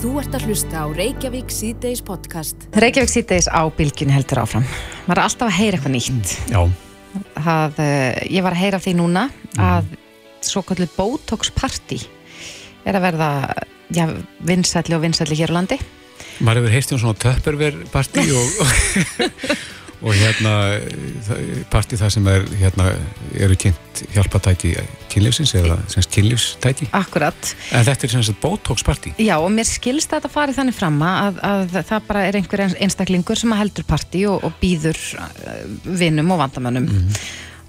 Þú ert að hlusta á Reykjavík síðdeis podcast. Reykjavík síðdeis á bylgjunni heldur áfram. Er alltaf að heyra eitthvað nýtt. Já, Það, uh, ég var að heyra því núna að svo kallið Botox party er að verða já, vinsælli og vinsælli hér á landi. maður hefur heist um svona töpperver partí og, og hérna það- partí það sem er hérna eru kynnt hjálpatæki kynlífsins eða kynlífstæki Akkurat. en þetta er semst Botox partí Já, og mér skilst þetta farið þannig fram að, að það bara er einhver einstaklingur sem að heldur partí og, og býður uh, vinnum og vandamönnum.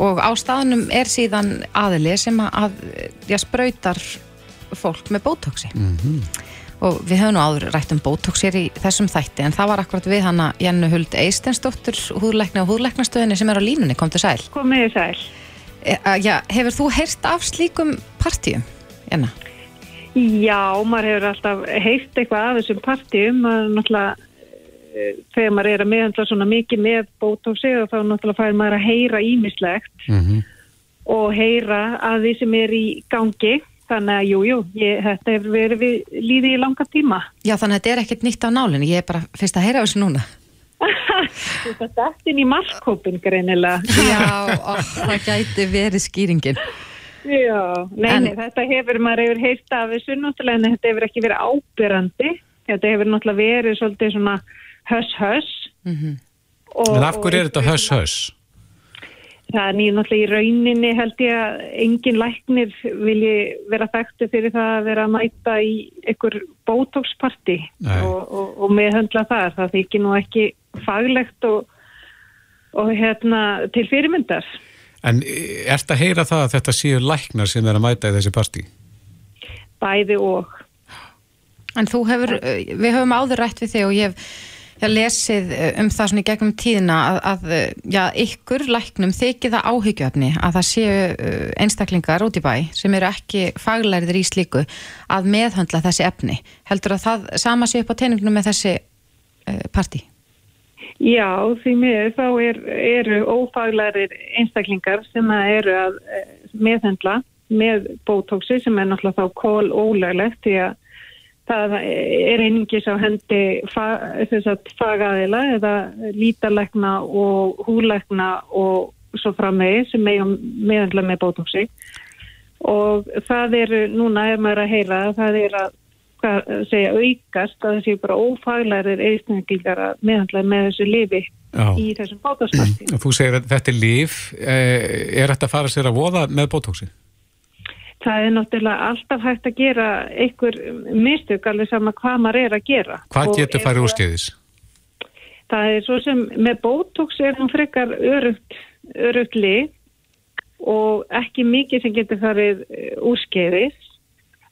Og á staðnum er síðan aðili sem að, að já, sprautar fólk með Botoxi. Og við höfum nú áður rætt um Botox hér í þessum þætti, en það var akkurat við hana Jennu Huld Eistensdóttur, húðlækni og húðlæknastöðinni sem er á línunni, kom til sæl. Komið þið sæl. E, að, já, hefur þú heyrt af slíkum partíum, Jenna? Já, maður hefur alltaf heyrt eitthvað af þessum partíum. Maður náttúrulega, eh, þegar maður er að meðhandla svona mikið með bótóksi og þá náttúrulega fær maður að heyra ímislegt mm og heyra að því sem er í gangi. Þannig að jú, jú, þetta hefur verið við líði í langa tíma. Já, þannig að þetta er ekkert nýtt á nálinni, ég er bara fyrst að heyra þessu núna. Þetta er í markkópin greinilega. Já, ó, það gæti verið skýringin. Já, nei, En- nei, þetta hefur maður hefur heyrt af þessu náttúrulega en þetta hefur ekki verið ábyrrandi. Þetta hefur náttúrulega verið svolítið svona höss-höss. Mhm. Og- En af hverju er og- þetta höss-höss? Það er nýjum náttúrulega í rauninni held ég að engin læknir vilji vera þekktu fyrir það að vera að mæta í einhver bótóksparti og, og, og meðhöndla það. Það þykir nú ekki faglegt og, og hérna til fyrirmyndar. En ert að heyra það að þetta séu læknar sem er að mæta í þessi partí? Bæði og. En þú hefur, við höfum áður rætt við þig og ég ég hef lesið uh, um það svona í gegnum tíðina að, að uh, já, ykkur læknum þykir það áhyggjöfni að það séu uh, einstaklingar út í bæ sem eru ekki faglærið í slíku að meðhöndla þessi efni. Heldur að það sama sé upp á teiningnum með þessi partí? Já, því miður þá er, eru ófaglærir einstaklingar sem eru að eh, meðhendla með bótóksi sem er náttúrulega þá kól ólöglegt því að það er einingis á hendi fagaðila eða lítalegna og húlegna og svo framvegi sem meðhendla með bótóksi og það eru, núna er maður að heyra að það er að hvað segja aukast að séu bara ófaglærir einstaklingar að meðhandla með þessu lifi Já. í þessum bótóksparti. Þú segir að þetta er líf, eh, er þetta að fara sér að voða með Botoxi? Það er náttúrulega alltaf hægt að gera einhver mistök alveg sama hvað maður er að gera. Hvað Og getur farið úr skeiðis? Það er svo sem með bótóks er hún frekar örugt, lið og ekki mikið sem getur farið eh, úrskeiðis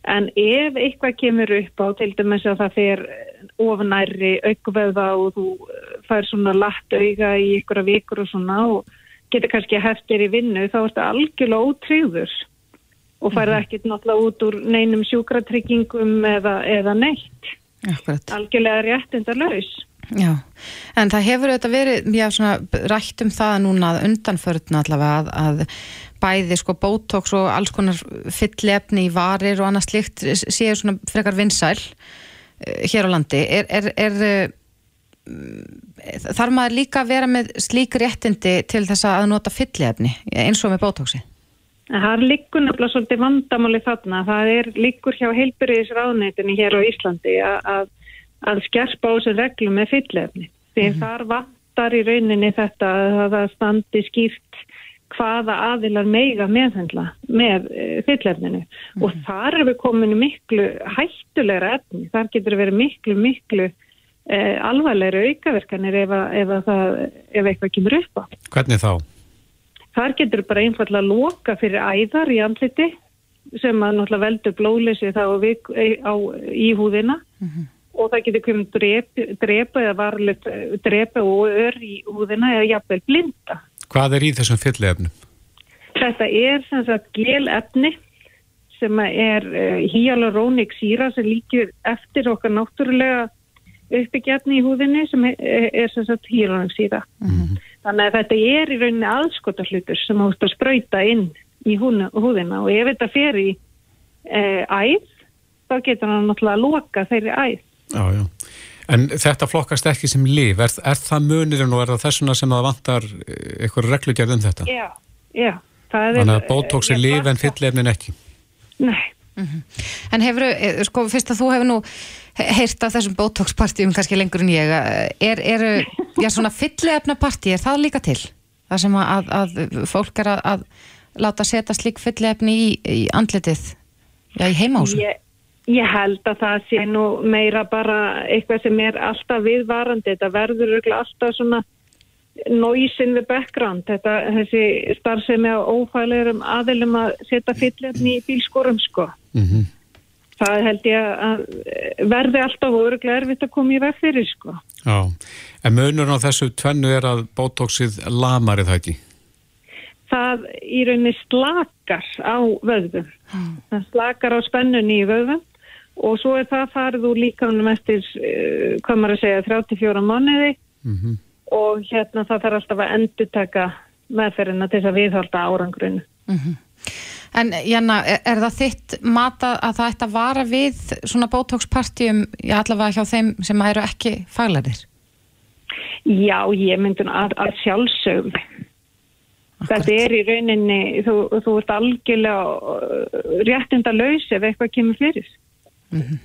en ef eitthvað kemur upp á til dæmis að það fer ofnæri aukveða og þú eh, fær svona latt auga í ykkur vikur og svona og getur kannski heftir í vinnu þá er þetta algjörlega ótrýður og færði ekkert náttúrulega út úr neinum sjúkratryggingum eða, eða neitt Akkurat. algjörlega réttindar laus Já, en það hefur auðvitað verið, já, svona rætt um það núna að undanförðna allavega að, að bæði sko bótóks og alls konar fyllefni í varir og annað slikt séu svona frekar vinsæl uh, hér á landi. Er, er, er uh, þarf maður líka að vera með slík réttindi til þess að nota fyllefni eins og með bótóksi? Það liggur nefnilega svolítið vandamáli þarna. Það er liggur hjá heilbyrðis ráðneitinni hér á Íslandi að, að, skerpa á þessu reglum með fyllefni. Því þar vantar í rauninni þetta að það standi skýrt hvaða aðilar meiga meðhendla með uh, fyllefninu. Og þar er við komin í miklu hættulegra efni. Þar getur verið miklu, miklu uh, alvarlegri aukaverkanir ef, að, ef, að það, ef eitthvað kemur upp á. Hvernig þá? Þar getur bara einfallega loka fyrir æðar í andliti sem að náttúrulega veldur blóðleysi þá á, vik- á, í húðina og það getur komið drepa, drepa eða varlega drepa og ör í húðina eða jafnvel blinda. Hvað er í þessum fyllefnum? Þetta er sem sagt gelefni sem er uh, hyaluronik síra sem líkir eftir okkar náttúrulega uppbyggjarni í húðinni sem er, er sem sagt hyaluronik síra. Þannig að þetta er í rauninni aðskota hlutur sem ást að sprauta inn í húna, húðina og ef þetta fer í e, æð þá getur hann náttúrulega að loka þeirri æð Já, já. En þetta flokkast ekki sem líf, er, er það munirinn og er það þessuna sem það vantar eh, eitthvað reglugjörð um þetta? Já, já. Þannig að bótóks er líf en fyllefnin ekki? Nei. Mm -hmm. En hefur, sko, fyrst að þú hefur nú heyrt af þessum bótókspartíum kannski lengur en ég, er, er já, svona fyllefna partí, er það líka til? Það sem að, að fólk er að, að láta setja slik fyllefni í, í andletið, já, í heimásum? Ég, ég held að það sé nú meira bara eitthvað sem er alltaf viðvarandi, þetta verður alltaf svona noisin við background, þetta, þessi starfsemi á ófælegurum aðilum að setja fyllefni í bílskorum sko. Mm -hmm. Það held ég að verði alltaf öruglega erfitt að koma í veg fyrir sko. Já, en munur á þessu tvennu er að bótóksið lamar eða ekki? Það í rauninni slakar á vöðum. Mm. Það slakar á spennunni í vöðum og svo er það farið úr líkaunum eftir, eh, hvað maður að segja, 34 manniði. Mhm. Mm og hérna það þarf alltaf að endur taka meðferðina til þess að viðhalda árangrunu. Mm -hmm. En Janna, er, er það þitt mata að það ætti að vara við svona bótókspartjum allavega hjá þeim sem eru ekki faglæðir? Já, ég myndi að, að sjálfsögum. Þetta er í rauninni, þú, þú ert algjörlega uh, réttinda laus ef eitthvað kemur fyrir. Mm -hmm.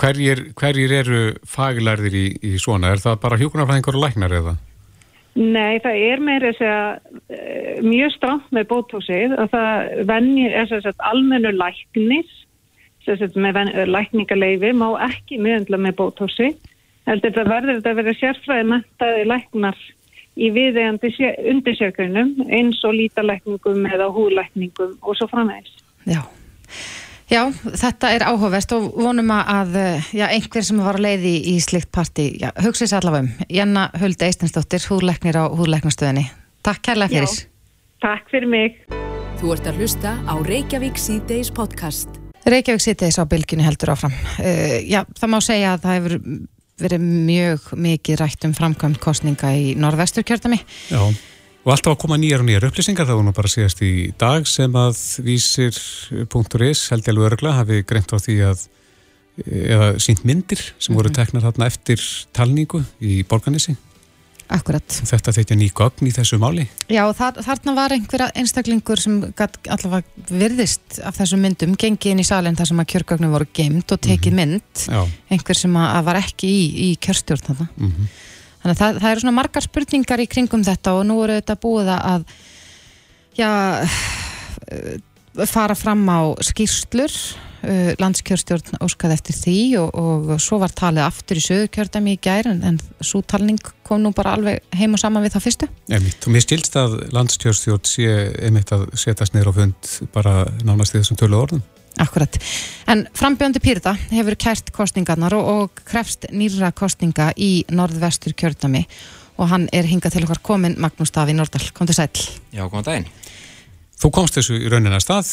Hverjir, hverjir eru faglæðir í, í svona? Er það bara hjókunarfæðingur og læknar eða? Nei, það er meira þess að uh, mjög stramt með bótósið og það venjir, þess að almennu læknis, þess að með lækningaleifi má ekki meðandla með bótósið. Heldur þetta verður þetta að vera sérfræði mentaði læknar í viðegandi undirsjökunum eins og lítalækningum eða húlækningum og svo framvegis. Já. Já, þetta er áhugavert og vonum að já, einhver sem var að leiði í slikt parti, hugsa sér allavega um. Janna Huld Eistensdóttir, húðleiknir á húðleiknastöðinni. Takk kærlega fyrir. Já, takk fyrir mig. Þú ert að hlusta á Reykjavík C-Days podcast. Reykjavík C-Days á bylginni heldur áfram. Uh, já, það má segja að það hefur verið mjög mikið rætt um framkvæmt kostninga í norðvestur kjörtami. Já. Og alltaf að koma nýjar og nýjar upplýsingar þá nú bara síðast í dag sem að vísir.is held ég alveg örgla hafi greint á því að eða sínt myndir sem voru mhm. teknar þarna eftir talningu í borganissi. Akkurat. Þetta þeitja ný gögn í þessu máli. Já, þar, þarna var einhverja einstaklingur sem allavega virðist af þessum myndum, gengið inn í salin þar sem að kjörgögnum voru geimt og tekið mhm. mynd, mm -hmm. einhver sem að var ekki í, í kjörstjórn þarna. Mm -hmm. Þannig að það, það eru svona margar spurningar í kringum þetta og nú eru þetta búið að já, fara fram á skýrslur eh, landskjörstjórn óskað eftir því og, og svo var talið aftur í sögurkjördami í gær en, en svo talning kom nú bara alveg heim og saman við það fyrstu. Emitt, og mér stilst að landskjörstjórn sé einmitt að setjast neyra á fund bara nánast í þessum tölu orðum. Akkurat, en frambjöndi Pyrta hefur kært kostningarnar og, og krefst nýra kostninga í norðvestur kjördami og hann er hingað til okkar komin Magnús Daví Nordal, kom til sæl Já, kom að daginn. Þú komst þessu í rauninna stað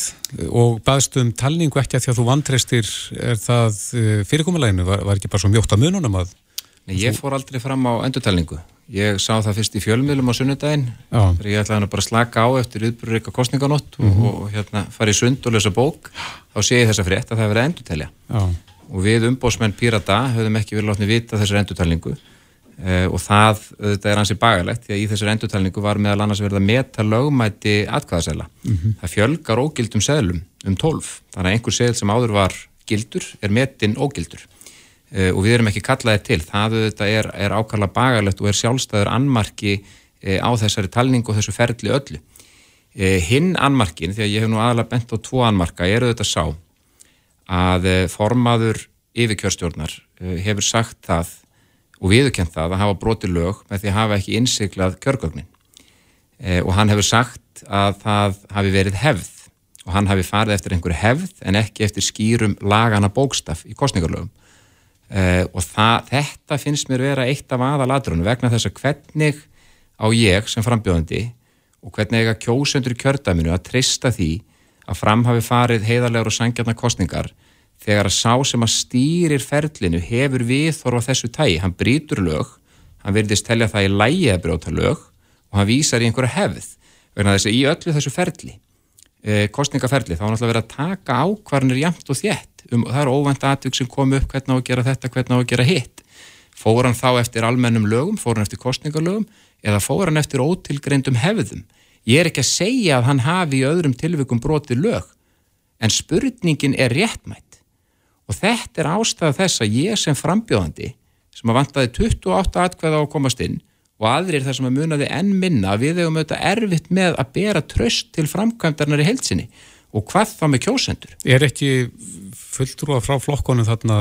og baðst um talningu ekki að því að þú vantreistir er það eh, fyrirkomuleginu, var, var ekki bara svo mjótt að mununum að Nei, ég fór aldrei fram á endurtalningu Ég sá það fyrst í fjölmiðlum á sunnudaginn þegar ég ætlaði bara að slaka á eftir yfirbúrur eitthvað kostninganótt mm -hmm. og, og hérna fara í sund og lesa bók þá sé ég þessa frétt að það verið endurtelja. Og við umbósmenn Pírata höfum ekki verið látni vita þessar endurtalningu eh, og það, þetta er ansið bagalegt því að í þessar endurtalningu var meðal annars verið að meta lögmæti atkvæðasæla mm -hmm. það fjölgar ógildum seglum um 12 þannig að einhver segl sem áður var gildur er metin ógildur og við erum ekki kallaðið til. Það auðvitað er, er ákalla bagalegt og er sjálfstæður annmarki uh, á þessari talningu og þessu ferli öllu. Uh, hinn annmarkin, því að ég hef nú aðalega bent á tvo annmarka, er auðvitað sá að formaður yfirkjörstjórnar hefur sagt það og viðkjönd það að hafa broti lög með því að hafa ekki innsiklað kjörgögnin og hann hefur sagt að það hafi verið hefð og hann hafi farið eftir einhverju hefð en ekki eftir skýrum lagana bókstaf í kostningarlögum Uh, og það, þetta finnst mér vera eitt af aðalatrunum vegna þess að hvernig á ég sem frambjóðandi og hvernig ég að kjósendur í kjördaminu að trista því að fram hafi farið heiðarlegar og sangjarnar kostningar þegar að sá sem að stýrir ferlinu hefur viðþorfa þessu tægi, hann brítur lög hann verðist telja það í lægi að bróta lög og hann vísar í einhverja hefð vegna þess að í öllu þessu ferli kostningaferli, þá er náttúrulega verið að taka ákvarnir jæmt og þjætt um, það er óvænt aðtök sem kom upp hvernig á að gera þetta, hvernig á að gera hitt. Fór hann þá eftir almennum lögum fór hann eftir kostningalögum eða fór hann eftir ótilgreindum hefðum? Ég er ekki að segja að hann hafi í öðrum tilvikum broti lög en spurningin er réttmætt og þetta er ástæða þess að ég sem frambjóðandi sem að vantaði 28 atkvæða á að komast inn og aðrir þar sem að munaði enn minna við hefum auðvitað erfitt með að bera tröst til framkvæmdarnar í heilsinni og hvað þá með kjósendur? Er ekki fulltrúa frá flokkonum þarna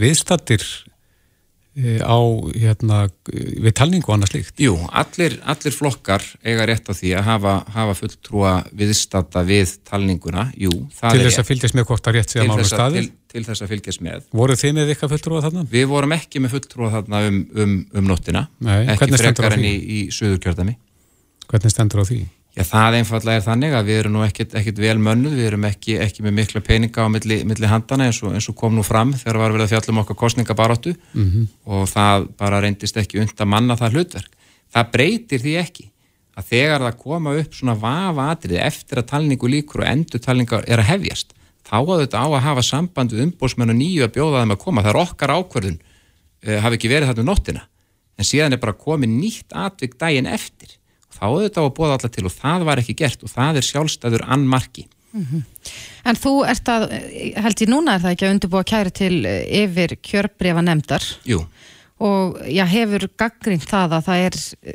viðstattir á hérna, við talningu og annað slíkt? Jú, allir, allir flokkar eiga rétt á því að hafa, hafa fulltrúa viðstata við talninguna, jú. Til þess að fylgjast með hvort að rétt sé að mála staði? Til, til þess að fylgjast með. Voru þið með eitthvað fulltrúa þarna? Við vorum ekki með fulltrúa þarna um, um, um nóttina, Nei, ekki frekar enn í, í söðurkjörðami. Hvernig stendur á því? Já, það einfallega er þannig að við erum nú ekkit, ekkit vel mönnuð, við erum ekki, ekki með mikla peninga á milli, milli handana eins og, eins og kom nú fram þegar var verið að fjalla um okkar kostningabaróttu mm -hmm. og það bara reyndist ekki undan manna það hlutverk. Það breytir því ekki að þegar það koma upp svona vafa atrið eftir að talningu líkur og endur talninga er að hefjast, þá að þetta á að hafa samband við umbósmennu nýju að bjóða þeim að koma. Það er okkar ákverðun, uh, hafi ekki verið þarna um nóttina, en síðan er bara komið nýtt atvik daginn eftir þá auðvitað að bóða alla til og það var ekki gert og það er sjálfstæður annmarki. Mm -hmm. En þú ert að, held ég núna er það ekki að undirbúa kæri til eh, yfir kjörbrefa nefndar? Jú. Og já, hefur gaggrínt það að það er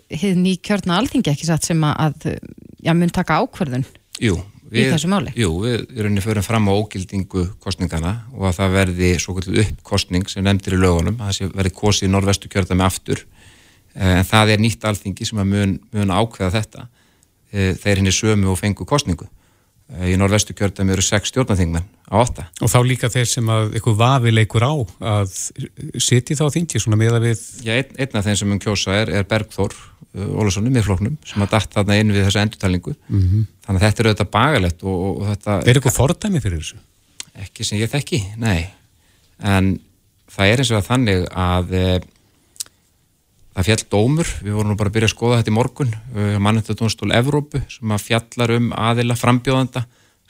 hefð ný kjörna alþingi ekki satt sem að, já, mun taka ákverðun jú, við, í þessu máli? Jú, við erum fyrir fram á ógildingu kostningana og að það verði svo kvöldu uppkostning sem nefndir í lögunum, að það verði kosið í norvestu kjörða með aftur en það er nýtt alþingi sem að mun, mun ákveða þetta eh, þeir henni sömu og fengu kostningu eh, í norðvestu kjörðum eru sex stjórnaþingmenn á åtta. Og þá líka þeir sem að eitthvað vafi leikur á að siti þá þingi svona meða við Já, ein, einn af þeim sem mun kjósa er, er Bergþór Ólarsson í miðfloknum sem að datt þarna inn við þessu endurtalningu mm -hmm. þannig að þetta er auðvitað bagalett og, og þetta Er eitthvað fordæmi fyrir þessu? Ekki sem ég þekki, nei en það er eins og að þannig að það fjall dómur, við vorum nú bara að byrja að skoða þetta í morgun, mannendadónstól Evrópu sem að fjallar um aðila frambjóðanda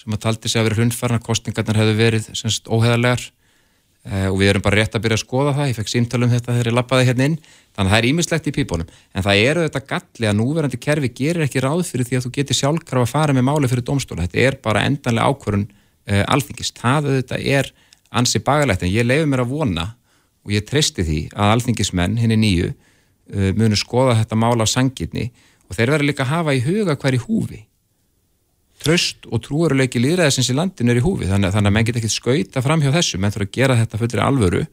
sem að taldi sig að vera hundfarnar, kostningarnar hefðu verið semst óheðarlegar eh, og við erum bara rétt að byrja að skoða það, ég fekk símtala um þetta þegar ég lappaði hérna inn, þannig að það er ímislegt í pípunum, en það eru þetta galli að núverandi kerfi gerir ekki ráð fyrir því að þú getur sjálfkraf að fara með máli fyrir dómstóla, þetta er bara endanlega ákvörun eh, alþingist, það auðvitað er ansi bagalegt, en ég leiði mér að vona og ég treysti því að alþingismenn, henni nýju, munu skoða þetta mála á sangirni og þeir verður líka að hafa í huga hver í húfi. Tröst og trúaruleiki líðræðisins í landinu er í húfi þannig, þannig að menn get ekki skauta fram hjá þessu. Menn þurfa að gera þetta fullir alvöru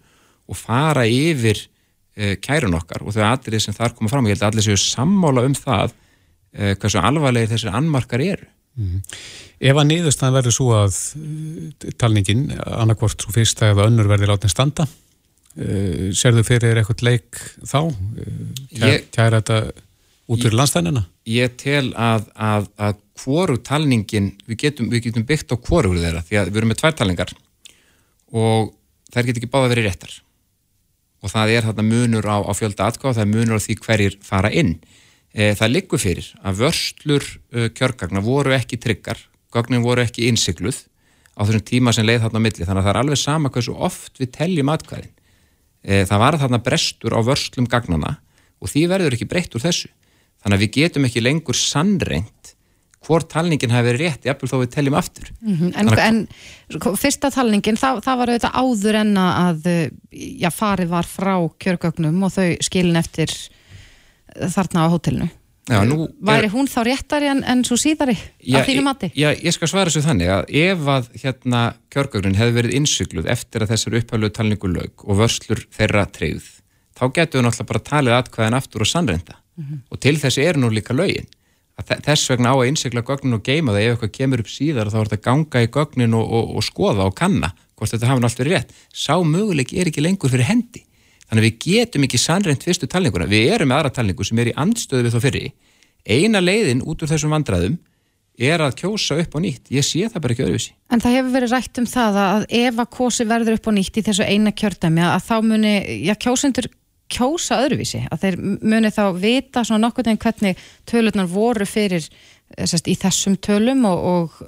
og fara yfir uh, kærun okkar og þau aðrið sem þar koma fram. Og ég held að allir séu sammála um það uh, hversu alvarlegir þessir annmarkar eru. Mm -hmm. Ef að niðurstaðan verður svo að uh, talningin annarkvort svo fyrsta eða önnur verður látið standa Uh, Serðu fyrir eitthvað leik þá? Uh, kæra þetta út fyrir landstænina? Ég tel að, að, að hvoru talningin, við getum, við getum byggt á hvoru þeirra því að við erum með tvær talningar og þær getur ekki báða verið réttar og það er þarna munur á, á fjölda aðgáð, það er munur á því hverjir fara inn. E, það liggur fyrir að vörslur uh, kjörgagna voru ekki tryggar, gagnin voru ekki innsikluð á þessum tíma sem leið þarna á milli, þannig að það er alveg sama hversu oft við teljum aðkvæðin e, það var þarna brestur á vörslum gagnana og því verður ekki breytt úr þessu þannig að við getum ekki lengur sannreint hvort talningin hafi verið rétt jafnveg þó við teljum aftur mm -hmm. En, en sko, fyrsta talningin það, það var auðvitað áður en að já, farið var frá kjörgögnum og þau skilin eftir þarna á hótelinu Já, Væri er, hún þá réttari en, en svo síðari já, að þínu mati? Já, ég skal svara svo þannig að ef að hérna kjörgögnin hefði verið innsugluð eftir að þessar upphæfluð talningu lög og vörslur þeirra treyð, þá getur við náttúrulega bara talið atkvæðan aftur og sannreinda mm -hmm. og til þessi er nú líka lögin. Að þess vegna á að innsugla gögnin og geima það ef eitthvað kemur upp síðar þá er þetta ganga í gögnin og, og, og skoða og kanna hvort þetta hafa náttúrulega rétt. Sá möguleik er ekki lengur fyrir hendi Þannig að við getum ekki sannreint fyrstu talninguna. Við erum með aðra talningu sem er í andstöðu við þá fyrri. Eina leiðin út úr þessum vandraðum er að kjósa upp á nýtt. Ég sé það bara ekki öðruvísi. En það hefur verið rætt um það að ef að kósi verður upp á nýtt í þessu eina kjördæmi að þá muni, já kjósendur kjósa öðruvísi. Að þeir muni þá vita svona nokkur en hvernig tölurnar voru fyrir sest, í þessum tölum og, og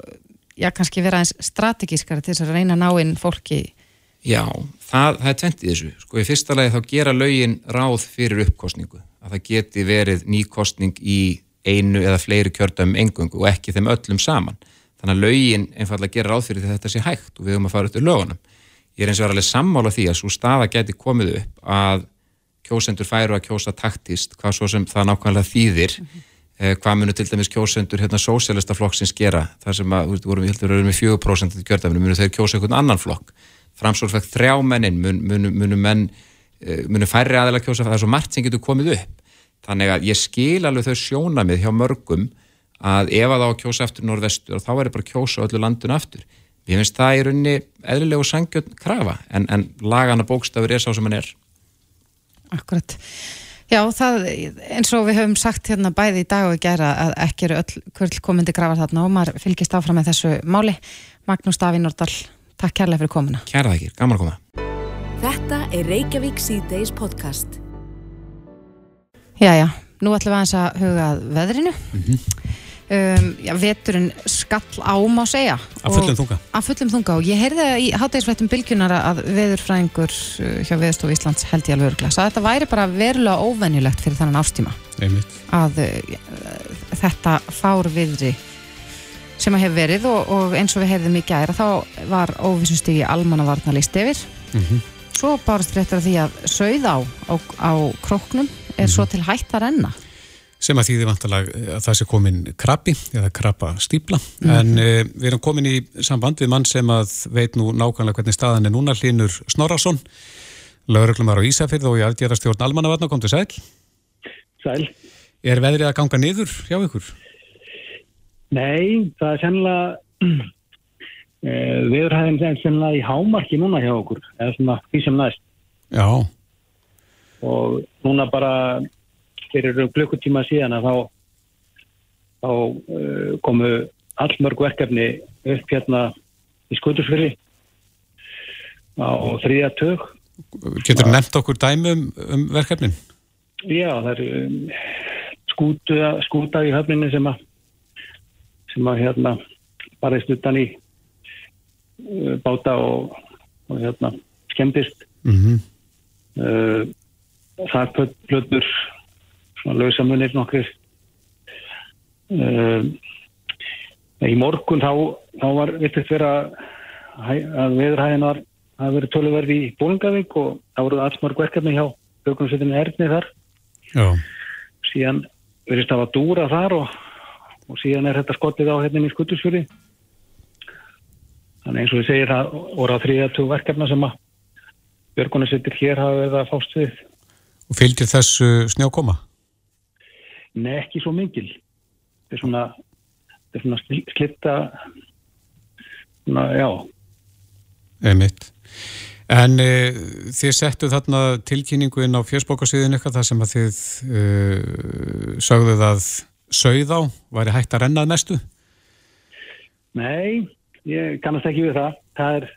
já, kannski vera eins strategískara til þess að reyna að ná inn fólki Já, það, það er tvent í þessu. Sko í fyrsta lagi þá gera lögin ráð fyrir uppkostningu. Að það geti verið nýkostning í einu eða fleiri kjördum engungu og ekki þeim öllum saman. Þannig að lögin einfallega gera ráð fyrir þetta sé hægt og við höfum að fara upp til lögunum. Ég er eins og alveg sammála því að svo staða geti komið upp að kjósendur færu að kjósa taktist, hvað svo sem það nákvæmlega þýðir, mm -hmm. hvað munu til dæmis kjósendur hérna sósélista flokksins gera, þar sem að, þú veist, vorum við heldur að vera með 4% í kjördaminu, munu þeir kjósa einhvern annan flokk framsólfægt þrjá mennin munu mun, mun, menn eh, munu færri aðeins kjósa það er svo margt sem getur komið upp. Þannig að ég skil alveg þau sjónamið hjá mörgum að ef að þá kjósa eftir norðvestur þá er það bara kjósa öllu landun aftur. Ég finnst það í rauninni eðlilegu sangjörn krafa en, en lagana bókstafur er sá sem hann er. Akkurat. Já, það, eins og við höfum sagt hérna bæði í dag og í gera að ekki eru öll kvöld komandi grafar þarna og maður fylgist áfram með þessu máli. Magnús Daví Nordal Takk kærlega fyrir komuna. Kæra það ekki, gaman að koma. Þetta er Reykjavík C-Days podcast. Jæja, nú ætlum við aðeins að huga veðrinu. Mm -hmm. um, já, veturinn skall á má segja. Að fullum þunga. Að fullum þunga og ég heyrði í hátægisfrættum bylgjunara að veðurfræðingur uh, hjá Veðstof Íslands held ég alveg örglas að þetta væri bara verulega óvenjulegt fyrir þannan ástíma. Einmitt. Að uh, þetta fár viðri sem að hefur verið og, og eins og við heyrðum í gæra þá var óvissustígi almannavarnalist yfir mm -hmm. svo bárst réttur að því að sögð á, á, á króknum er mm -hmm. svo til hætt að renna sem að þýðir vantalega að það sé komin krabbi eða krabba stípla mm -hmm. en uh, við erum komin í samband við mann sem að veit nú nákvæmlega hvernig staðan er núna Linur Snorarsson lauruglumar á Ísafyrð og ég aðgjara stjórn almannavarna, kom til sæl Sæl Er veðrið að ganga niður hjá ykkur? Nei, það er sennilega eh, viðurhæðin sennilega í hámarki núna hjá okkur. Eða svona því sem næst. Já. Og núna bara fyrir glökkutíma síðan að þá þá uh, komu allmörg verkefni upp hérna í skutursfyrri á þrýja tök Getur þú nefnt okkur dæmi um, um verkefnin? Já, það er um, skúta, skúta í höfninni sem að sem að hérna bara í stuttan í uh, báta og, og hérna skemmtist mm -hmm. uh, það plötur svona lausamunir nokkur uh, í morgun þá, þá var vittist vera að veðurhæðin var að vera töluverði í Bólungavík og það voru allsmörg verkefni hjá bjögumsveitinni Erni þar Já. síðan verist að dúra þar og og síðan er þetta skottið á hérna í skutursfjöri þannig eins og við segir það voru á þrýðartug verkefna sem að björgunarsittir hér hafa verið að fást við Og fylgir þessu snjókoma? Nei, ekki svo mingil þetta er svona, er svona slitta svona, já Einmitt. En e, þið settu þarna tilkynningu inn á fjörsbókarsýðin eitthvað þar sem að þið e, sögðuð að sögð á, væri hægt að rennað mestu? Nei, ég kannast ekki við það. það er,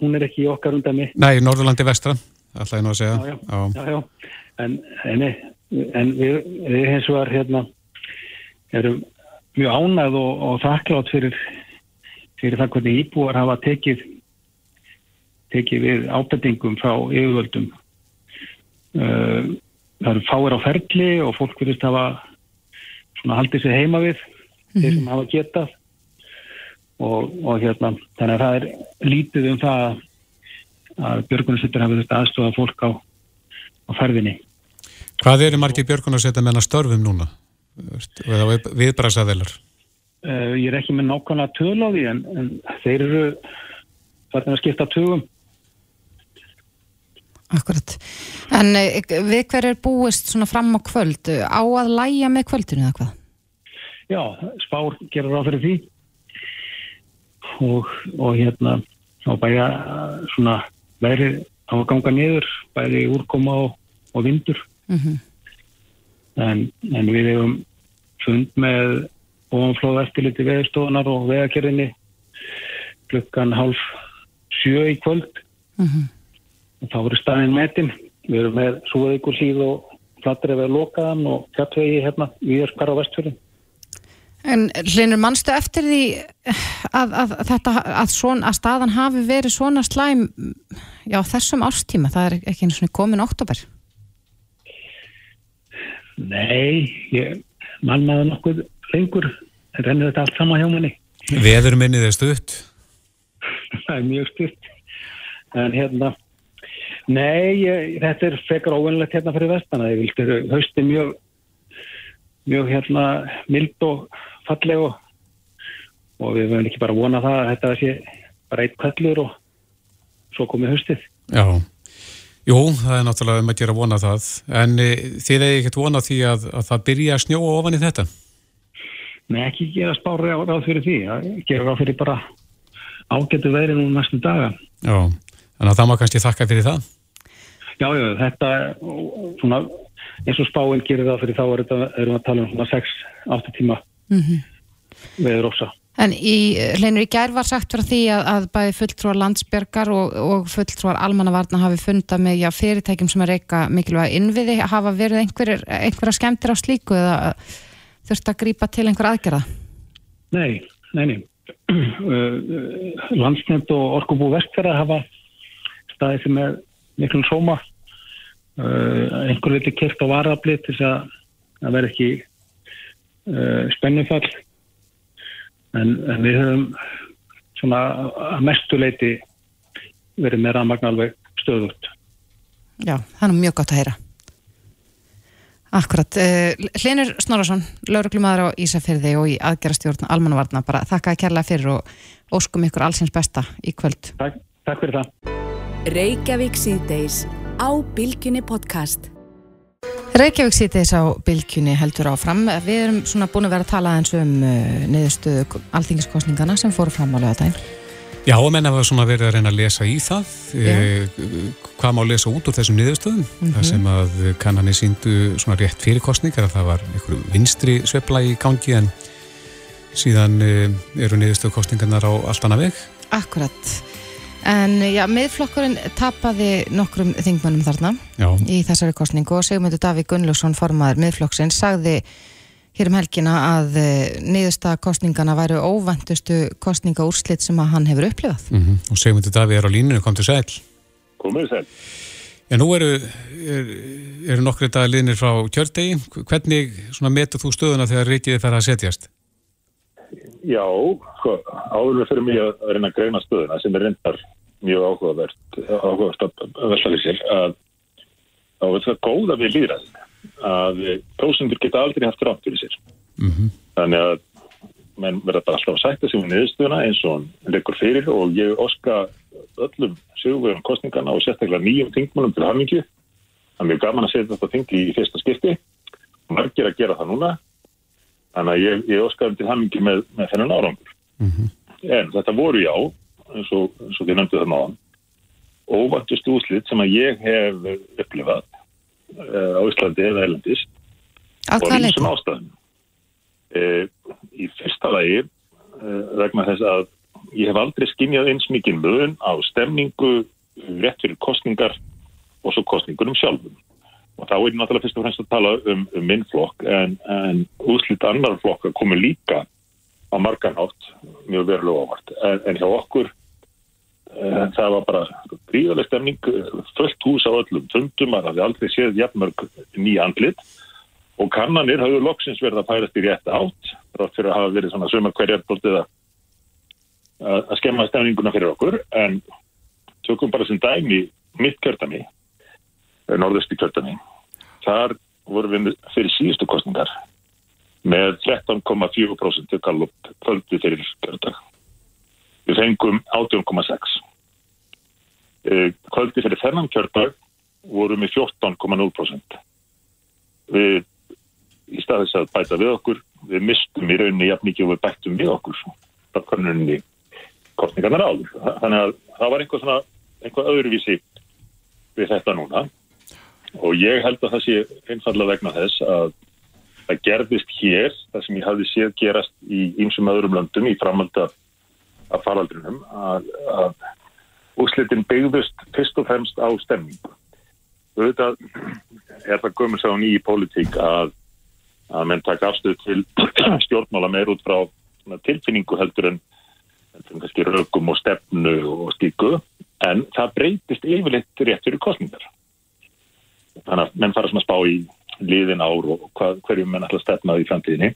hún er ekki okkar undan mig. Nei, Norðurlandi vestra, alltaf ég nú að segja. Já, já, já. já, já. En, en, en við, við hins vegar hérna, erum mjög ánægð og, og þakklátt fyrir, fyrir það hvernig íbúar hafa tekið, tekið við ábendingum frá yfirvöldum. Uh, það eru fáir á ferli og fólk verðist hafa svona haldið sér heima við mm -hmm. þeir sem hafa getað og, og hérna þannig að það er lítið um það að björgunarsittur hafa þetta aðstofað fólk á, á ferðinni Hvað eru margir björgunarsittar menna störfum núna? Eða viðbrasaðilar? Uh, ég er ekki með nákvæmlega töl á því en, en þeir eru þarna að skipta tögum Akkurat. En eh, við hver er búist svona fram á kvöld? Á að læja með kvöldinu eða hvað? Já, spár gerur á fyrir því og, og hérna á bæja svona verið á að ganga niður bæði úrkoma og, og vindur mm -hmm. en, en við hefum fund með ofanflóð eftirliti veðstofunar og veðakerðinni klukkan hálf sjö í kvöld mm og þá eru staðin metin við erum með súðaukur síð og flattir ef við lokaðan og fjartvegi hérna við erum skar á vestfjörðin En hlinur mannstu eftir því að, að, þetta, að, svon, að staðan hafi verið svona slæm já, þessum ástíma, það er ekki eins og komin oktober? Nei, ég mannaði nokkuð lengur, rennur þetta allt sama hjá manni. Veður minnið er stutt? það er mjög stutt, en hérna, nei, ég, þetta er fekar óvinnlegt hérna fyrir vestana, ég vildi hausti mjög, mjög hérna mild og falleg og, og við verðum ekki bara að vona það að þetta sé bara eitt kvellur og svo komið höstið. Já, jú, það er náttúrulega um að gera vona það, en e, þið hefði ekkert vona því að, að það byrja að snjóa ofan í þetta? Nei, ekki gera spári á ráð fyrir því, gera ráð fyrir bara ágættu veðri nú næstu daga. Já, að það má kannski þakka fyrir það? Já, já, þetta svona, eins og spáinn gerir það fyrir þá er þetta, erum við að tala um svona 6-8 tíma mm -hmm. veður ósa. En í, hleinur í gær var sagt fyrir því að, að bæði fulltrúar landsbyrgar og, og fulltrúar almannavarna hafi fundað með já, fyrirtækjum sem er eitthvað mikilvæg innviði. Hafa verið einhver, einhverja skemmtir á slíku eða þurft að grýpa til einhver aðgerða? Nei, nei, nei. Landsnefnd og Orkubú Vestfjara hafa staðið sem er miklum sóma. Einhver vilja kert á varaflið til þess að það verð ekki uh, spennufall. En, en við höfum svona að mestuleiti verið með rafmagn alveg stöðut Já, það er mjög gott að heyra. Akkurat uh, Hlinur Snorarsson, lauruglumadur á Ísafyrði og í aðgerastjórn Almanvarna bara þakka að kærlega fyrir og óskum ykkur allsins besta í kvöld. Takk, takk fyrir það Reykjavík síðdeis á Bilginni podcast Reykjavík sýtis á bylgjunni heldur áfram. Við erum svona búin að vera að tala eins um uh, niðurstöðu alþingiskostningana sem fóru fram á lögadaginn. Já, og menna var svona verið að reyna að lesa í það. Eh, hvað má lesa út úr þessum niðurstöðum? Mm -hmm. Það sem að kannanir síndu svona rétt fyrir kostningar að það var einhverju vinstri svepla í gangi en síðan eh, eru niðurstöðu kostningarnar á allt annað veg. Akkurat. En já, miðflokkurinn tapaði nokkrum þingmönnum þarna já. í þessari kostningu og Sigmundur Davík Gunnlaugsson formaður miðflokksinn sagði hér um helgina að eh, niðursta kostningana væru óvandustu kostningaúrslit sem að hann hefur upplifað. Mm -hmm. Og Sigmundur Davík er á línunu, kom til sæl. Komið sæl. Já, nú eru, eru, eru nokkru dagar liðnir frá kjördegi. Hvernig metur þú stöðuna þegar ríkiði fara að setjast? Já, sko, áður fyrir mig að reyna að greina stöðuna sem er reyndar mjög áhugavert áhugavert að því sér að þá er það góða við líðræðin að prósundur geta aldrei haft rátt fyrir sér. Mm -hmm. þannig að menn verða bara alltaf að sætta sig um niðurstöðuna eins og hann leikur fyrir og ég óska öllum sögurverðum kostningana og sérstaklega nýjum þingmálum til hamingju. Það er mjög gaman að setja þetta þing í fyrsta skipti. Margir að gera það núna þannig að ég, ég óskaði til hammingi með, með þennan árangur. Mm -hmm. en þetta voru já eins og, eins og þið nefndu það náðan óvæntust úslit sem að ég hef upplifað uh, á Íslandi eða Erlendis. Og einsum ástæðum. Uh, í fyrsta lagi uh, vegna þess að ég hef aldrei skinnjað eins mikið möðun á stemningu rétt fyrir kostningar og svo kostningunum sjálfum og þá er náttúrulega fyrst og fremst að tala um, um minn flokk en, en úslit annar flokk koma líka á marganátt mjög verulega ávart en, en hjá okkur en, það var bara gríðarlega stemning fullt hús á öllum fundum að það hefði aldrei séð jafnmörg nýja andlit. Og kannanir hafðu loksins verið að pærast í rétt átt rátt fyrir að hafa verið svona sömur hverjar að að skemma stemninguna fyrir okkur. En tökum bara sem dæmi mitt kjörtami norðusti kjörtami þar vorum við fyrir síðustu kostningar með 13,4% gallup kvöldi fyrir kjördag. Við fengum 18,6. Eh, kvöldi fyrir þennan kjördag vorum við 14,0%. Við í staðis að bæta við okkur, við mistum í rauninni jafn mikið og við bættum við okkur á konuninni kostningarnar áður. Þannig að það var einhvað svona, einhvað öðruvísi við þetta núna og ég held að það sé einfallega vegna þess að það gerðist hér, það sem ég hafði séð gerast í ýmsum öðrum löndum í framhald af faraldrinum að, að úslitin byggðust fyrst og fremst á stemningu. Þetta er það gömur sá nýji pólitík að að menn taka afstöð til stjórnmála meir út frá tilfinningu heldur en, rögum og stefnu og stíku en það breytist yfirleitt rétt fyrir kostningar. Þannig að menn fara svona spá í liðin ár og hvað, hverjum menn alltaf stefnaði í framtíðinni.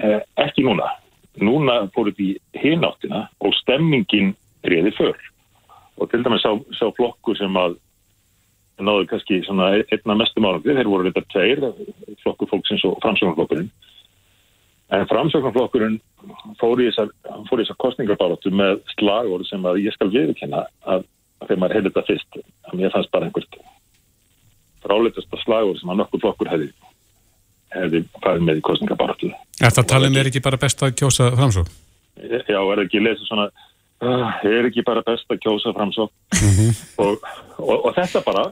Eh, ekki núna. Núna fóruð í hináttina og stemmingin reyði för. Og til dæmis sá, sá flokkur sem að náðu kannski svona einna mestum árangri, þeir voru reynda tveir, flokkur fólksins og framsögnarflokkurinn. En framsögnarflokkurinn fór í þessar kostningarbáratu með slagur sem að ég skal viðkynna að, að þegar maður hefði þetta fyrst, að mér fannst bara einhvert fráleitasta slagur sem að nokkur flokkur hefði hefði farið með í kostningarbáratu. Er það talin er ekki bara best að kjósa framsók? Já, er ekki lesið svona uh, er ekki bara best að kjósa framsók mm -hmm. og, og, og þetta bara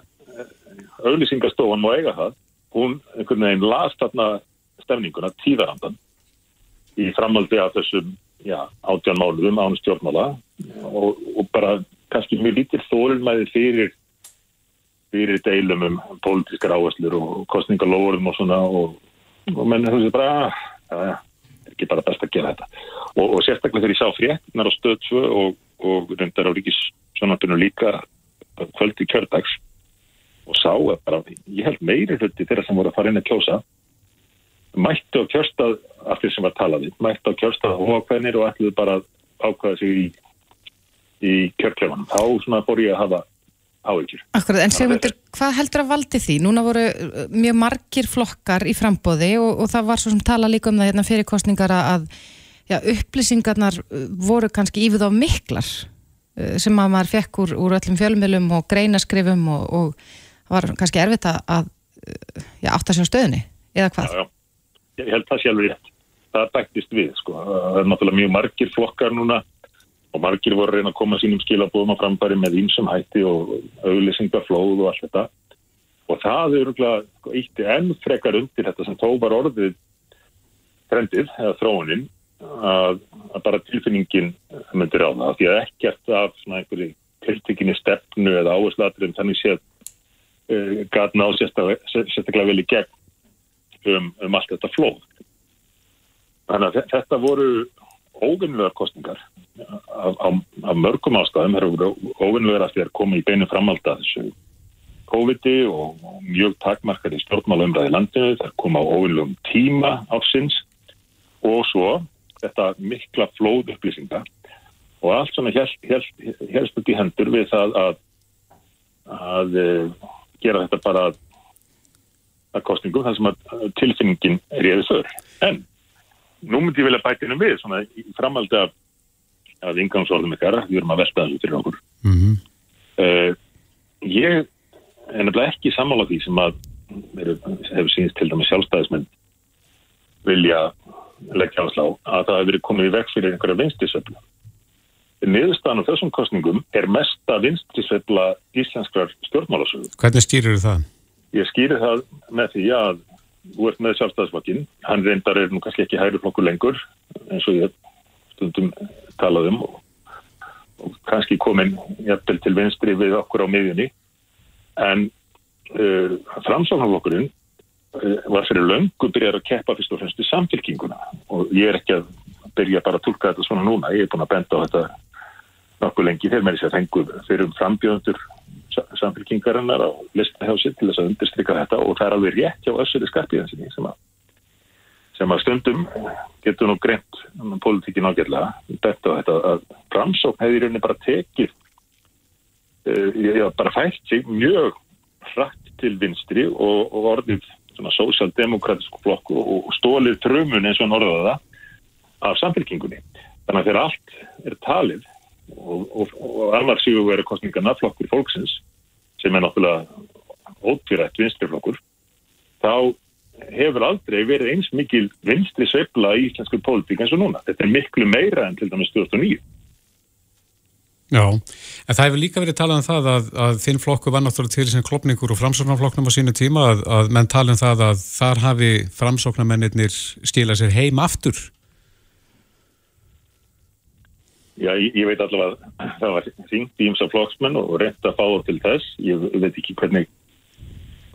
auðlýsingastofan má eiga það hún einhvern veginn las þarna stefninguna tíðarandan í framaldi af þessum átján máluðum ánum stjórnmála og, og bara kannski mjög lítir þólumæði fyrir fyrir deilum um pólitískar áherslur og kostningalóðum og svona og, og menn þú veist bara ja, ja, ekki bara best að gera þetta. Og, og sérstaklega þegar ég sá fréttinar á stöðsvö og, og reyndar á ríkissjónartunum líka kvöldi kjördags og sá að bara, ég held meiri hluti þeirra sem voru að fara inn að kjósa mættu á kjörstað af því sem var talaði, mættu á kjörstað og hvernig og ætluðu bara ákvæða sig í, í kjörklefanum. Þá svona fór ég að hafa áhyggjur. Akkurat, en Sigmundur, hvað heldur að valdi því? Núna voru uh, mjög margir flokkar í frambóði og, og það var svo sem tala líka um það hérna fyrir kostningar að já, upplýsingarnar uh, voru kannski yfir þá miklar uh, sem að maður fekk úr, úr öllum fjölumilum og greinaskrifum og, og var kannski erfitt að já, átta sér á stöðunni, eða hvað? Já, já, ég held það sjálfur rétt. Það bættist við, sko. Það er náttúrulega mjög margir flokkar núna og margir voru að reyna að koma sínum skilabóðum að frambæri með ímsum hætti og auðlýsingaflóð og allt þetta. Og það eru sko, ítti enn frekar undir þetta sem þó var orðið trendið eða þróunin að, að bara tilfinningin myndir á það því að ekkert af svona einhverju tiltekinni stefnu eða áherslatur en þannig séð uh, gatna á sérstaklega, vel í gegn um, um allt þetta flóð. Þannig að þetta voru óvinnlegar kostningar af, mörgum ástæðum það eru óvinnlegar að þér koma í beinu framalda þessu COVID-i og, mjög takmarkar í stjórnmálumræði landinu, það koma á óvinnlegum tíma ásins og svo þetta mikla flóð upplýsinga og allt svona helst út í hendur við það að, að, að eh, gera þetta bara að kostningum þar sem að tilfinningin er ég við þör. En nú myndi ég vilja bætinu við svona í framaldi af, af ingangsordum ykkar, við erum að velta þessu fyrir okkur. Mm -hmm. uh, ég er nefnilega ekki sammála því sem að hefur sínist til dæmis sjálfstæðismenn vilja leggja áslá að það hefur verið komið í vekk fyrir einhverja vinstisöfla niðurstaðan á þessum kostningum er mesta vinstisöfla íslenskrar stjórnmálasögu. Hvernig skýrir það? Ég skýrir það með því að þú ert með sjálfstæðisflokkin, hann reyndar er nú kannski ekki hægri flokkur lengur eins og ég stundum talaðum og, og kannski komin jæfnvel til vinstri við okkur á miðjunni. En uh, framsáknarflokkurinn uh, var fyrir löngu byrjar að keppa fyrst og fremst í samfélkinguna og ég er ekki að byrja bara að tólka þetta svona núna, ég er búin að benda á þetta nokkuð lengi. Þegar mér er sér fenguð fyrir um frambjöðundur samfélkingarinnar á listahjási til þess að undirstryka þetta. Og það er alveg rétt hjá össuri skarpiðansinni sem, sem að stundum getur nú greint um politíkin ágjörlega þetta og þetta að framsókn hefði rauninni bara tekið uh, bara fælt sig mjög hratt til vinstri og, og orðið svona sósjaldemokratisk flokk og, stólið trömun eins og norðaða af samfélkingunni þannig að þegar allt er talið og, og, og alvar síðu verið kostningarna flokkur fólksins sem er náttúrulega ótvirætt vinstriflokkur þá hefur aldrei verið eins mikil vinstri sveifla í íslensku pólitík eins og núna. Þetta er miklu meira en til dæmis 2009. Já, en það hefur líka verið talað um það að, að þinn flokku var náttúrulega til sem klopningur og framsóknarflokknum á sínu tíma að, að menn tala um það að þar hafi framsóknarmennir stílað sér heim aftur Já, ég, ég veit allavega að það var þingt í ymsa flokksmenn og reynt að fá til þess. Ég veit ekki hvernig,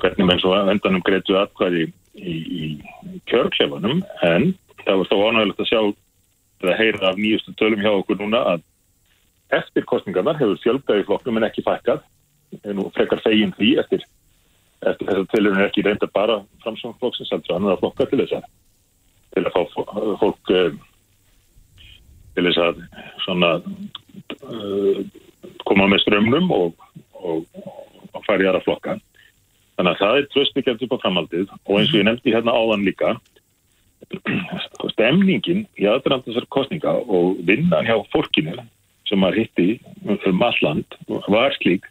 hvernig menn svo endanum greitu aðkvæði í, í kjörklefanum en það var þá ánægilegt að sjá eða heyra af nýjustu tölum hjá okkur núna að eftir kostningarnar hefur fjölgaði flokknum en ekki fækkað. En nú frekar fegin því eftir, eftir þess að tölurinn er ekki reynda bara framsvonflokksins heldur annar flokka til þess að til að fá fólk um, til þess að svona uh, koma með strömmnum og, og, og í aðra flokka þannig að það er tröstmikjant upp á framhaldið og eins og ég nefndi hérna áðan líka stemningin í aðdrand þessar kostninga og vinnan hjá fólkinu sem maður hitti um alland var slík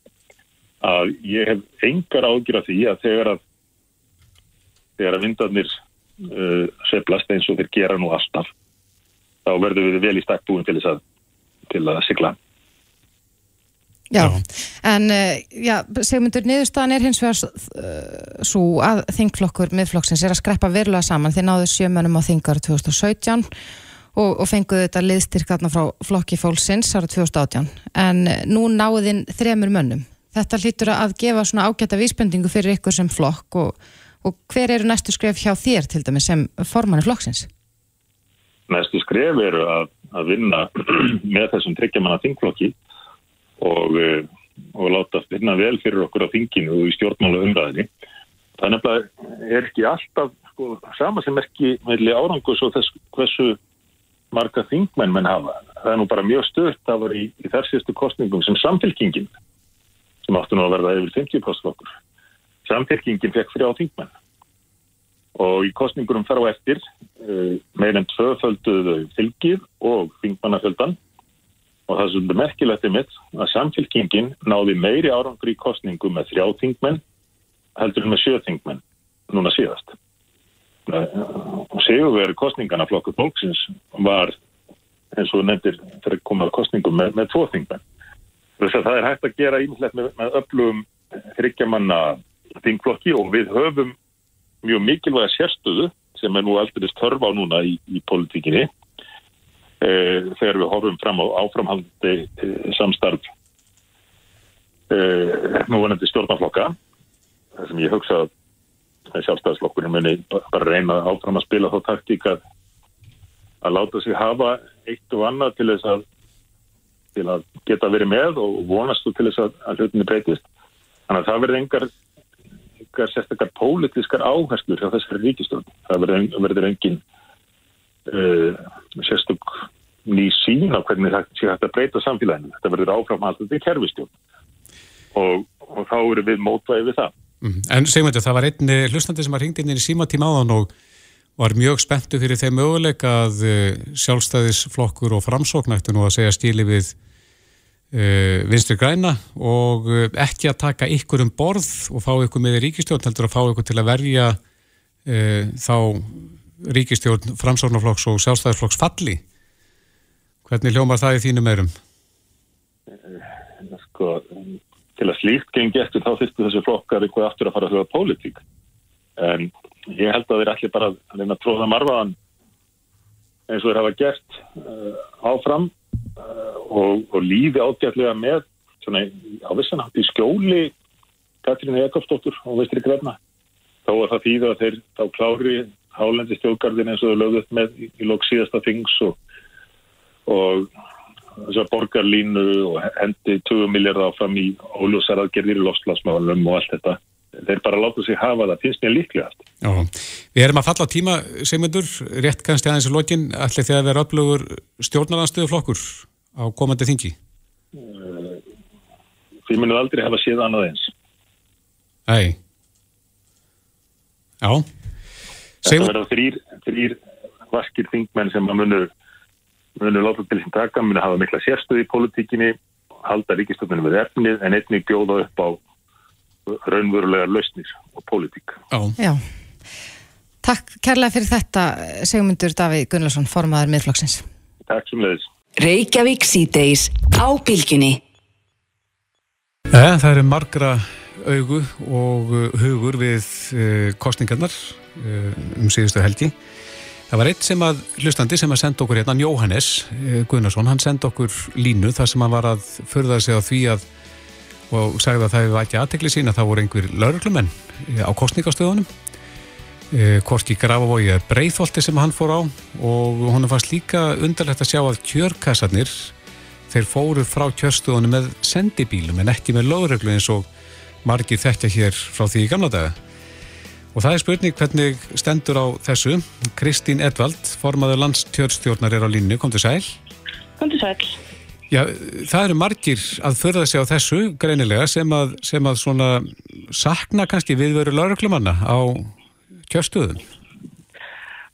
að ég hef engar ágjur af því að þegar að þegar að vindarnir uh, seflast eins og þeir gera nú alltaf þá verður við vel í stakkbúin til þess að til að sigla Já, en uh, já, segmundur niðurstaðan er hins vegar uh, svo að þingflokkur miðflokksins er að skreppa verulega saman. Þeir náðu sjömanum á þingar 2017 og, og fenguðu þetta liðstyrkarna frá flokki fólksins ára 2018 en nú náðu þinn þremur mönnum. Þetta hlýtur að gefa svona ágæta vísbendingu fyrir ykkur sem flokk og, og hver eru næstu skref hjá þér til dæmi sem formanni flokksins? Næstu skref eru að, að vinna með þessum tryggjamanna þingflokki og, eh, og láta finna vel fyrir okkur á þinginu og í stjórnmála umræðinni. Þannig að er ekki alltaf sko, sama sem er ekki meðli árangus og þess hversu marga þingmenn menn hafa. Það er nú bara mjög stöðt að það var í, í þessirstu kostningum sem samfélkingin sem áttu nú að verða yfir 50 postflokkur. Samfélkingin fekk frjá þingmenn og í kostningurum þar á eftir uh, meir en tvöfölduðu fylgir og þingmannaföldan og það er svolítið merkilegt er mitt að samfélkingin náði meiri árangur í kostningu með þrjáþingmenn heldur með sjöþingmenn núna síðast. Sigurveri kostningana flokkur fólksins var eins og nefndir fyrir að koma að kostningu með, með tvoþingmenn. Það er hægt að gera ímslegt með, með öflugum þryggjamanna þingflokki og við höfum mjög mikilvæga sérstöðu sem er nú aldrei störf á núna í, í politíkinni Eh, þegar við horfum fram á áframhaldi eh, samstarf eh, nú vonandi stjórnarflokka þar sem ég hugsa að sjálfstæðslokkurinn muni bara reyna áfram að spila þá taktík að að láta sig hafa eitt og annað til þess að til að geta verið með og vonast til þess að, að hlutinni breytist. Þannig að það verður engar, engar sérstakar pólitískar áherslur hjá þessari ríkistjórn það verður engin uh, sérstök ný sín á hvernig það sé hægt að breyta samfélaginu. Þetta verður áframhaldandi kerfistjón og, og þá eru við mótvæðið við það. Mm. En segjum þetta, það var einn hlustandi sem var hringt inn í símatíma áðan og var mjög spenntu fyrir þeim möguleik að uh, sjálfstæðisflokkur og framsóknættu nú að segja stíli við uh, vinstri græna og uh, ekki að taka ykkur um borð og fá ykkur með ríkistjón, heldur að fá ykkur til að verja þá ríkistjórn framsórnaflokks og sjálfstæðisflokks falli. Hvernig hljómar það í þínum meirum? Eh, sko, til að slíkt gengi eftir þá þurftu þessi flokkar eitthvað aftur að fara að hljóða pólitík. En ég held að þeir allir bara að reyna að tróða marfaðan eins og þeir hafa gert uh, áfram uh, og, og lífi ágætlega með svona á vissanátt í skjóli Katrínu Jakobsdóttur og Vistri Grefna. Þá er það því að þeir þá klári hálendi stjórngarðin eins og þau lögðuð með í, í lók síðasta þings og, og þessar borgarlínu og hendi 20 miljardar áfram í óljósaraðgerðir í lofslagsmálum og allt þetta. Þeir bara láta sig hafa það, finnst mér líklegast. Já, við erum að falla á tíma, segmyndur, rétt kannski aðeins í lokin, allir þegar við erum öflugur stjórnarnarstöðu flokkur á komandi þingi? Því munum aldrei hafa séð annað eins. Æg. Já. Þetta verður þrýr, þrýr vaskir þingmenn sem að munu, munu láta til þessum taka, munu hafa mikla sérstöði í politíkinni, halda ríkistöndunum við efnið en einnig bjóða upp á raunverulegar lausnir og politík. Já. Já. Takk kærlega fyrir þetta, segmundur Davíð Gunnlarsson, formadur miðflokksins. Takk sem leiðis. Reykjavík síðdeis á bylginni. Ja, það eru margra augu og hugur við uh, kostningarnar uh, um síðustu helgi. Það var eitt sem að hlustandi sem að senda okkur hérna, Jóhannes uh, Gunnarsson, hann senda okkur línu þar sem hann var að förða sig á því að og sagði að það hefði ekki aðtekli sín að það voru einhver lauruglumenn á kostningastöðunum Korki Grafavogi eða Breitholti sem hann fór á og hún fannst líka undarlegt að sjá að kjörkassarnir þeir fóru frá kjörstöðunum með sendibílum en ekki með lögreglu eins og margir þekkja hér frá því í gamla daga. Og það er spurning hvernig stendur á þessu. Kristín Edvald, formaður landstjórnstjórnar er á línu, kom til sæl. Kom til sæl. Já, það eru margir að förða sig á þessu greinilega sem að, sem að svona sakna kannski viðveru lauruglumanna á kjörstöðum.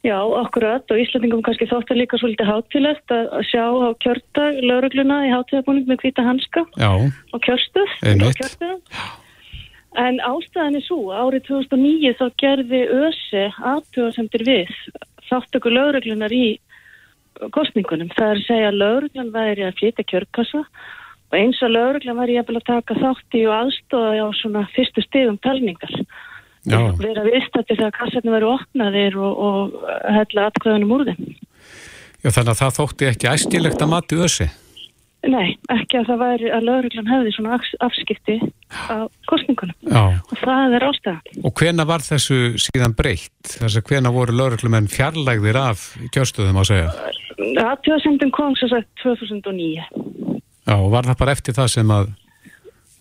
Já, akkurat og Íslandingum kannski þóttar líka svolítið hátilegt að sjá á kjördag laurugluna í hátíðabúning með hvita hanska Já. og kjörstöð. Einmitt. En ástæðan er svo, árið 2009 þá gerði ÖSI aðtöðasemtir við þáttöku lauruglunar í kostningunum. Það er að segja að lauruglan væri að flytja kjörkassa og eins að lauruglan væri að taka þátt í og aðstóða á svona fyrstu stegum talningar. Verða viðstættir þegar kassarnir væri opnaðir og, og hella atkvæðunum úr þeim. Já, þannig að það þótti ekki æskilegt að mati össi. Nei, ekki að það væri að lauruglan hefði svona afskipti af kostningunum. Já. Og það er ástæðan. Og hvena var þessu síðan breytt? Þess að hvena voru lauruglumenn fjarlægðir af kjörstöðum að segja? Aðtjóðsendum kom svo sagt 2009. Já, og var það bara eftir það sem að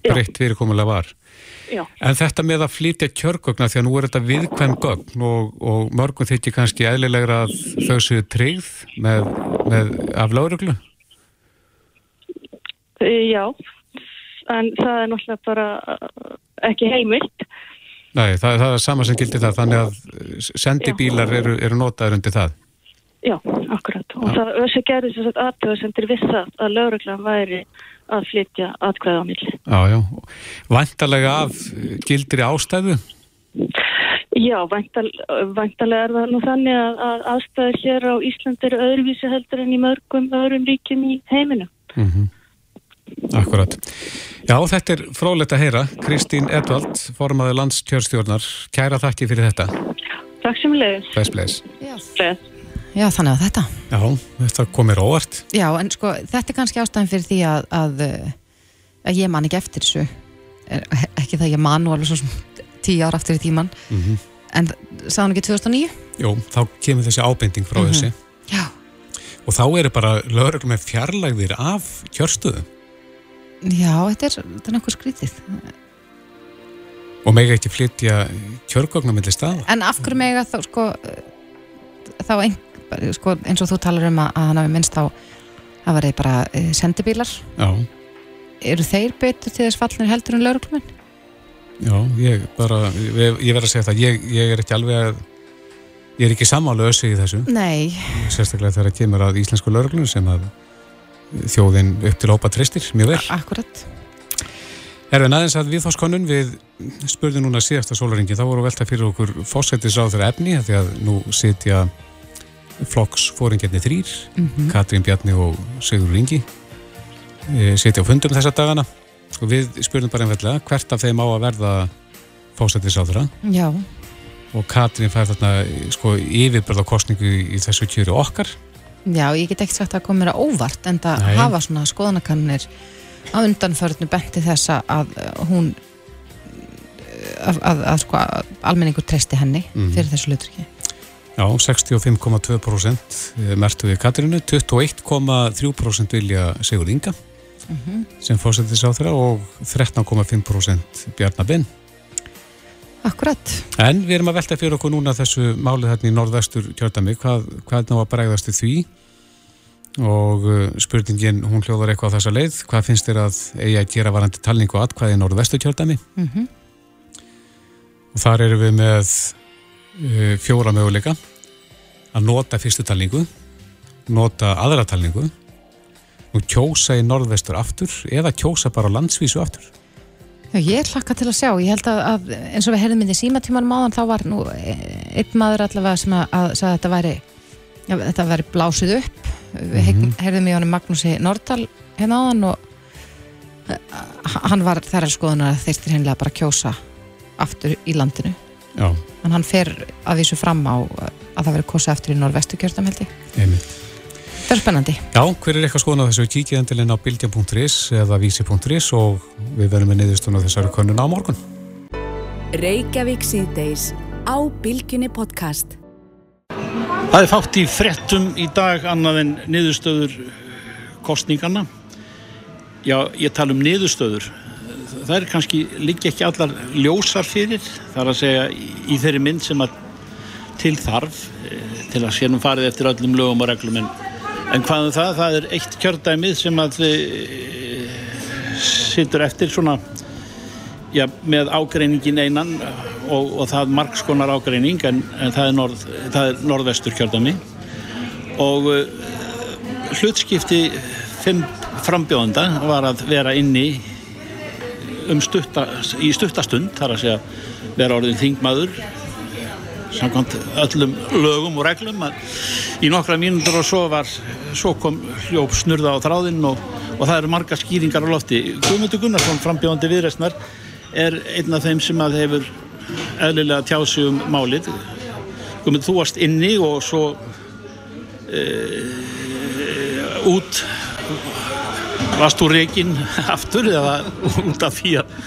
breytt fyrirkomulega var? Já. En þetta með að flytja kjörgögna því að nú er þetta viðkvæm gögn og, og mörgum þykir kannski eðlilegra að þau séu tryggð með, með af lauruglu? Já, en það er náttúrulega bara ekki heimilt. Nei, það, það er sama sem gildir það, þannig að sendibílar eru, eru notaður undir það. Já, akkurat. Og það össi gerði þess að aðtöðasendir við það að lauruglan væri að flytja atkvæða á milli. Já, já. Væntalega af gildri ástæðu? Já, væntal, væntalega er það nú þannig að, að aðstæður hér á Íslandi eru öðruvísi heldur en í mörgum öðrum ríkjum í heiminu. Mm -hmm. Akkurat. Já, þetta er frólægt að heyra. Kristín Edvald, formaður landskjörstjórnar. Kæra þakki fyrir þetta. Takk sem leiðis. Bless, bless. Bless. Já, þannig að þetta. Já, þetta komir óvart. Já, en sko, þetta er kannski ástæðan fyrir því að, að, að ég man ekki eftir þessu. Ekki það ég man nú alveg svo tíu ára aftur í tíman. Mm -hmm. En sá hann ekki 2009? Jú, þá kemur þessi ábending frá mm -hmm. þessi. Já. Og þá eru bara lögurlega með fjarlægðir af kjörstöðum. Já, þetta er, þetta er náttúrulega skrítið. Og mega ekki flytja kjörgóknarmilli staða. En af hverju mega þá, sko, þá ein, sko, eins og þú talar um að hann hafi minnst á að verði bara sendibílar. Já. Eru þeir betur til þess fallnir heldur en lauruglumenn? Já, ég bara, ég, ég verð að segja það, ég, ég er ekki alveg að, ég er ekki samála össi í þessu. Nei. Sérstaklega þegar það kemur að íslensku lauruglunum sem að þjóðin upp til hópa tristir, mjög vel. Akkurat. Erfinn aðeins að við þóskonun við spurðum núna síðasta sólaringi, þá voru velta fyrir okkur fósættisráð þeirra efni, því að nú sitja flokksfóringjarnir þrýr, mm -hmm. Katrín Bjarni og Sigur Ringi, sitja á fundum þessa dagana og við spurðum bara einfallega hvert af þeim á að verða fósættisráð þeirra. Já. Og Katrín fær þarna sko yfirbörða kostningu í, í þessu kjöru okkar. Já, ég get ekki sagt að koma mér að óvart en það hafa svona skoðanakannir á undanförnu benti þessa að hún að, að, að sko almenningur treysti henni mm. fyrir þessu lutriki. Já, 65,2% mertu við Katrínu, 21,3% vilja Sigur Inga mm -hmm. sem fórsættis á þeirra og 13,5% Bjarnabinn. Akkurat. En við erum að velta fyrir okkur núna þessu málið hérna í norðvestur kjördami, hvað, hvað ná að bregðast því og spurningin, hún hljóðar eitthvað á þessa leið, hvað finnst þér að eigi að gera varandi talningu atkvæði í norðvestur kjördami? Mm -hmm. Og þar eru við með uh, fjóra möguleika að nota fyrstu talningu, nota aðra talningu og kjósa í norðvestur aftur eða kjósa bara landsvísu aftur. Já, ég hlakka til að sjá. Ég held að, að eins og við heyrðum inn í símatímanum áðan, þá var nú einn maður allavega sem að, að að þetta væri, já, þetta væri blásið upp. Við mm -hmm. heyrðum í honum Magnúsi Nordal hérna áðan og hann var þar að skoðuna að þeirtir hennilega bara kjósa aftur í landinu. Já. En hann fer að vísu fram á að það veri kosa aftur í norðvestu kjörðam held ég. Einmitt. Það er spennandi. Já, hver er eitthvað skoðan á þessu kíkið endilinn á bildja.is eða vísi.is og við verðum með niðurstunum á þessari konun á morgun. Reykjavík síðdeis á Bilginni podcast. Það er fátt í frettum í dag annað en niðurstöður kostningarna. Já, ég tala um niðurstöður. Það er kannski líka ekki allar ljósar fyrir, þar að segja í þeirri mynd sem að til þarf eh, til að sérnum farið eftir öllum lögum og reglum en, en hvaðum það, það er eitt kjördæmið sem að e, sittur eftir svona já, með ágreiningin einan og, og það margskonar ágreining en, en það, er norð, það er norðvestur kjördami og uh, hlutskipti fimm frambjóðanda var að vera inni um stutta, í stuttastund þar að segja vera orðin þingmaður samkvæmt öllum lögum og reglum í nokkra mínundur og svo var svo kom hljóp snurða á þráðinn og, og það eru marga skýringar á lofti. Guðmundur Gunnarsson frambjóðandi viðræstnar er einn af þeim sem að hefur eðlilega tjási um málið. Guðmundur, þú varst inni og svo e, út varst úr reygin aftur eða út af því að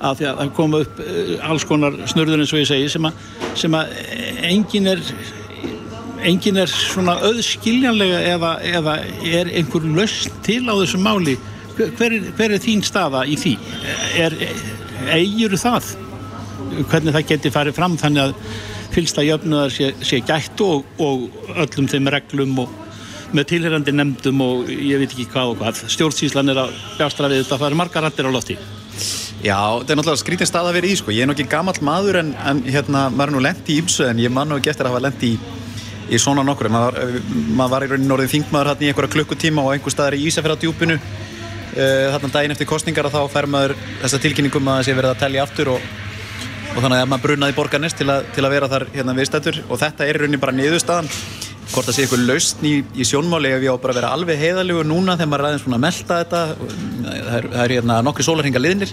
að því að það koma upp alls konar snurður eins og ég segi sem að, sem að engin er engin er svona öðskiljanlega eða, eða er einhver löst til á þessu máli. Hver er, hver er þín staða í því? Er, eigiru það? Hvernig það geti farið fram þannig að fylsta jöfnuðar sé, sé gætt og, og öllum þeim reglum og með tilherrandi nefndum og ég veit ekki hvað og hvað. Stjórnsýslan er að bjástra við þetta það eru margar rættir á lofti Já, þetta er náttúrulega skrítið stað að vera í sko. Ég er nokkið gammal maður en, en hérna, maður er nú lendi í ymsu en ég man nú ekki eftir að hafa lendi í, í svona nokkur. Maður, maður var í rauninni orðið þingmaður hérna í einhverja klukkutíma og einhver staðar í Ísafjörðardjúpinu uh, hérna daginn eftir kostningar þá fær maður þessa tilkynningum að það sé verið að tellja aftur og, og þannig að maður brunaði borgarnist til, til að vera þar hérna viðstættur og þetta er rauninni bara niðurstaðan hvort það sé eitthvað lausn í, í sjónmáli ef ég á bara að vera alveg heiðalegu núna þegar maður er aðeins svona að melda þetta. Það er, það er hérna nokkri sólarhinga liðnir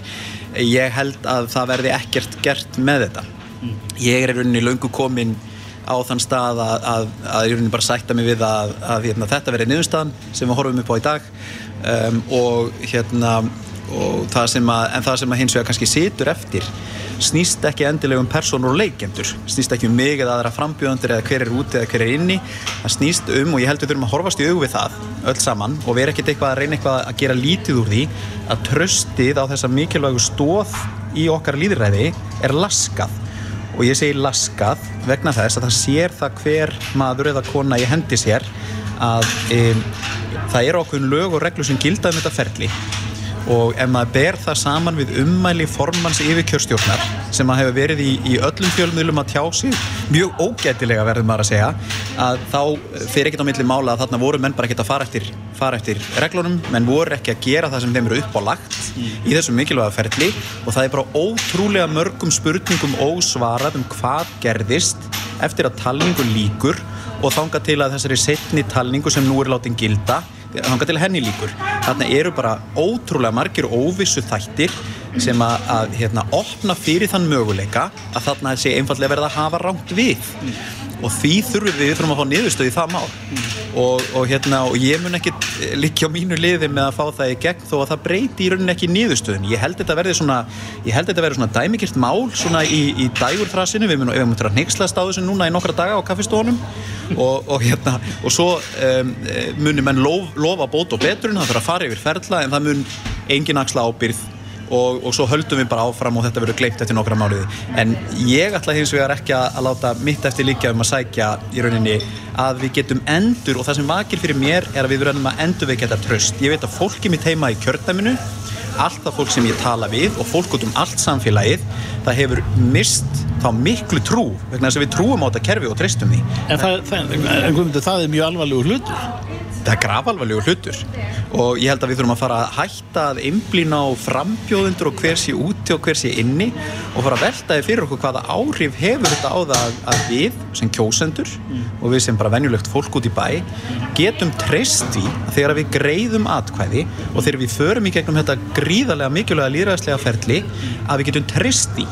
ég held að það verði ekkert gert með þetta. Ég er í rauninni laungu komin á þann stað að, að, að ég rauninni bara sætta mig við að, að hérna, þetta verði niðurstaðan sem við horfum upp á í dag. Um, og hérna og það sem að, en það sem að hins vegar kannski situr eftir snýst ekki endilega um personur og leikendur snýst ekki um mig eða aðra frambjöðandur eða hver er úti eða hver er inni. Það snýst um og ég held að við þurfum að horfast í augu við það öll saman og vera ekkert eitthvað að reyna eitthvað að gera lítið úr því að tröstið á þessa mikilvægu stóð í okkar líðræði er laskað. Og ég segi laskað vegna þess að það sér það hver maður eða kona í hendi sér að um, það eru okkur lög og reglur sem gildaðum þetta ferli og ef maður ber það saman við ummæli formans yfirkjörstjórnar sem maður hefur verið í, í öllum fjölmiðlum að tjá sig mjög ógætilega verður maður að segja að þá fyrir ekkert á milli mála að þarna voru menn bara ekkert að fara eftir, fara eftir reglunum, menn voru ekki að gera það sem þeim eru upp á lagt í þessum mikilvæga ferli. Og það er bara ótrúlega mörgum spurningum ósvarað um hvað gerðist eftir að talningu líkur og þanga til að þessari setni talningu sem nú er látin gilda hanga til henni líkur þarna eru bara ótrúlega margir óvissu þættir sem að, að hérna, opna fyrir þann möguleika að þarna sé einfallega verða að hafa rámt við. Og því þurfum við, þurfum að fá niðurstöð í það mál. Mm. og, og, hérna, og ég mun ekki líka á mínu liði með að fá það í gegn þó að það breyti í rauninni ekki niðurstöðin ég held þetta verði svona, svona dæmikilt mál svona í, í dægurþrasinu. Við munum við að neyksla stáðu sem núna í nokkra daga á kaffestónum og, og hérna svo um, munir menn lof, lofa bót og beturinn, það þarf að fara yfir ferla en það mun engin axla ábyrð og, og svo höldum við bara áfram og þetta verður gleipt eftir nokkra máliði en ég ætla hins vegar ekki að láta mitt eftir líka um að sækja í rauninni að við getum endur og það sem vakir fyrir mér er að við verðum að endur við geta tröst ég veit að fólki mitt heima í kjörtaminu allt það fólk sem ég tala við og fólk út um allt samfélagið það hefur mist þá miklu trú vegna þess að við trúum á þetta kerfi og treystum því En það, það, en, það er mjög alvarlegur hlutur það er grafalvarlegu hlutur og ég held að við þurfum að fara að hætta að einblýna á frambjóðundur og hver sé úti og hver sé inni og fara að veltaði fyrir okkur hvaða áhrif hefur þetta á það að við sem kjósendur mm. og við sem bara venjulegt fólk út í bæ getum treyst í að þegar við greiðum atkvæði og þegar við förum í gegnum þetta gríðarlega mikilvæga líðræðslega ferli að við getum treyst í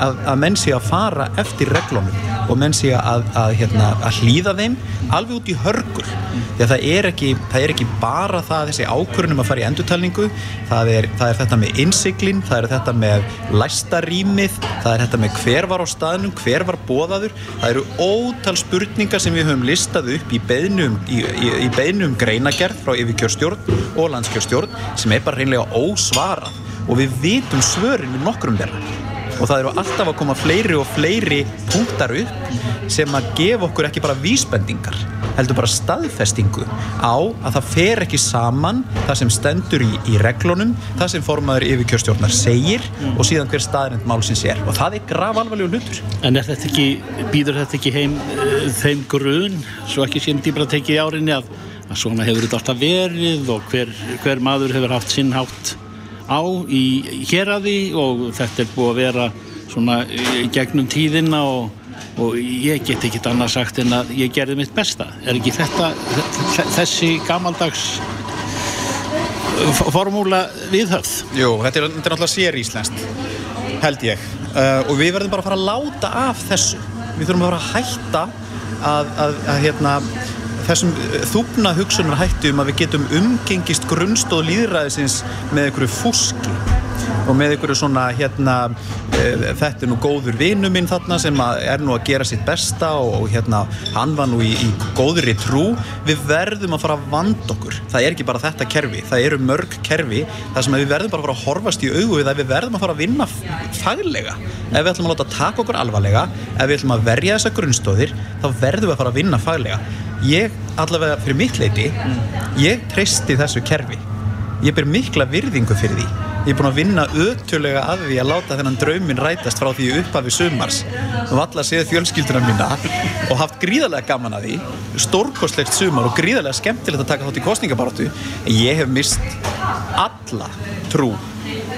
að, að menn sé að fara eftir reglunum og menn sé að, að, hérna, að hlýða þeim alveg út í hörgur því að það er ekki, það er ekki bara það þessi ákvörunum að fara í endurtalningu það er, það er þetta með innsiklin það er þetta með læstarýmið það er þetta með hver var á staðnum hver var bóðaður, það eru ótal spurningar sem við höfum listað upp í beinum, í, í, í beinum greinagerð frá yfirkjörstjórn og landskjörstjórn sem er bara reynlega ósvarað. Og við vitum svörin við nokkrum þeirra og það eru alltaf að koma fleiri og fleiri punktar upp sem að gefa okkur ekki bara vísbendingar heldur bara staðfestingu á að það fer ekki saman það sem stendur í, í reglunum það sem formaður yfirkjörstjórnar segir mm. og síðan hver staðrind málsins er og það er grav alvarlegu hlutur En er þetta ekki, býður þetta ekki heim uh, þeim grun, svo ekki sem dýbra tekið í árinni að, að svona hefur þetta alltaf verið og hver, hver maður hefur haft sinnhátt á í héradi og þetta er búið að vera svona gegnum tíðina og, og ég get ekki annað sagt en að ég gerði mitt besta. Er ekki þetta þessi gamaldags formúla viðhörð Jú, þetta er, þetta er náttúrulega sér íslenskt held ég. Uh, og við verðum bara að fara að láta af þessu. Við þurfum að fara að hætta að, að, að hérna þessum eh, þúpna hugsunar hættu um að við getum umgengist grunnstóð líðræðisins með einhverju fúski og með einhverju svona hérna e, þetta er nú góður vinnu minn þarna sem er nú að gera sitt besta og, og hérna hann var nú í, í góðri trú. Við verðum að fara að vanda okkur. Það er ekki bara þetta kerfi, það eru mörg kerfi þar sem við verðum bara að fara að horfast í augu við að við verðum að fara að vinna faglega. Ef við ætlum að láta taka okkur alvarlega ef við ætlum að verja þessa grunnstóðir þá verðum við að fara að vinna faglega. Ég allavega fyrir mitt leiti ég treysti þessu kerfi. Ég ber mikla virðingu fyrir því ég er búin að vinna ötulega að því að láta þennan draumin rætast frá því upphafi sumars. Og alla séð fjölskylduna mína og haft gríðarlega gaman að því. Stórkostlegt sumar og gríðarlega skemmtilegt að taka þátt í kostningabaratu en ég hef mist alla trú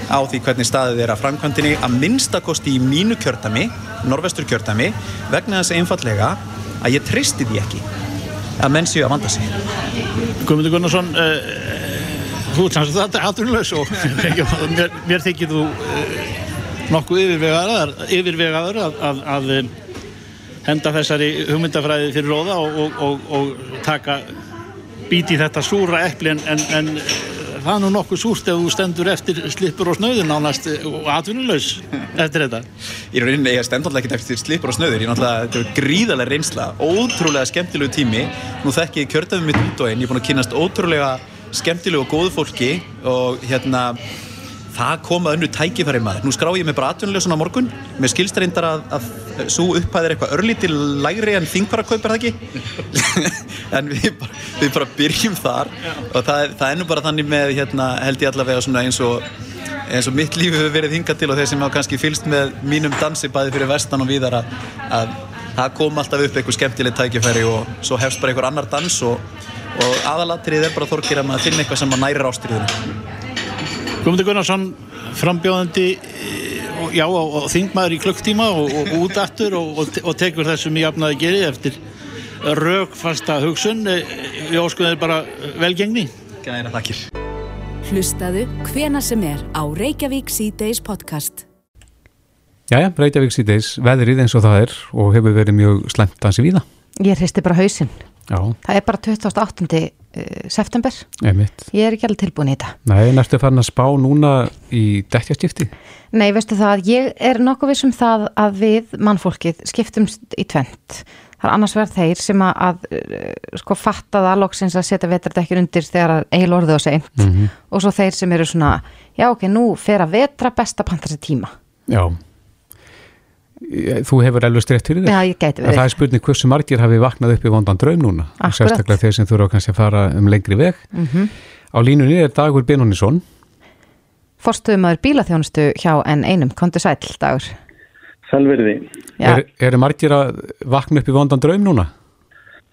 á því hvernig staðið er að framkvæmdini að minnstakosti í mínu kjörtami norvestur kjörtami vegna þess einfallega að ég treysti því ekki að menn séu að vanda sig. Guðmundur Gunnarsson uh, þú er sanns að þetta er aðrunlaus og mér, mér þykir þú uh, nokkuð yfirvegaður, yfirvegaður að, að, að henda þessari hugmyndafræði fyrir róða og, og, og, og taka bíti þetta súra eppli en, en, en það er nú nokkuð súrt ef þú stendur eftir slipur og snöður nánast og atvinnulegs eftir þetta. Er rauninni, ég stend alltaf ekki eftir slipur og snöður ég náttúrulega, þetta er gríðarlega reynsla ótrúlega skemmtilegu tími. Nú þekk ég kjörðum mitt út og einn, ég er búin að kynast ótrúlega skemmtilegu og góðu fólki og hérna það koma önnu tækifæri maður. Nú skrá ég bara atvinnulegsson á morgun, með skilstreyndar að, að svo upphæð er eitthvað örlítil lægri en þingparakaup er það ekki? en við bara, við bara byrjum þar og það, það er nú bara þannig með hérna, held ég allavega eins og, eins og mitt líf hefur verið hingað til og þeir sem hafa kannski fylst með mínum dansi bæði fyrir vestan og víðar að, að það kom alltaf upp eitthvað skemmtilegt tækifæri og svo hefst bara einhver annar dans og, og aðalatrið er bara þorkir að maður finna eitthvað sem maður nærir ástriðinu Guðmundur Gunnarsson frambjóðandi eh, já, og, og þingmaður í klukktíma og, og út aftur og, og tekur þessum í afnaði gerið eftir raukfasta hugsun. Eh, við óskuðum bara velgengni. Gæra takkir Hlustaðu hvena sem er á Reykjavík C-Days podcast. Jæja, Reykjavík C-Days veðrið eins og það er og hefur verið mjög slemt að sé víða. Ég hristi bara hausinn Já. Það er bara 28. Eh, september. Einmitt. Ég er ekki alveg tilbúin í þetta. Nei, næstu farin að spá núna í dekkjastifti? Nei, veistu það, ég er nokkuð vissum það að við mannfólkið skiptumst í tvent. Það er annars verð þeir sem að, að eh, sko fatta það loksins að setja vetradekkjur undir þegar eil orðið og seint mm -hmm. og svo þeir sem eru svona, já ok, nú fer að vetra besta panta sér tíma. Já. Þú hefur alveg streitt fyrir þér. Já, ég gæti verið. Það er spurning hversu margir hafi vaknað upp í vondan draum núna. Akkurat. Sérstaklega þeir sem þurfa kannski að fara um lengri veg. Mm -hmm. Á línunni er Dagur Benónisson. Forstuðumöður bílaþjónustu hjá en einum. Kontu sæl, Dagur. Sælverði. Er, eru margir að vakna upp í vondan draum núna?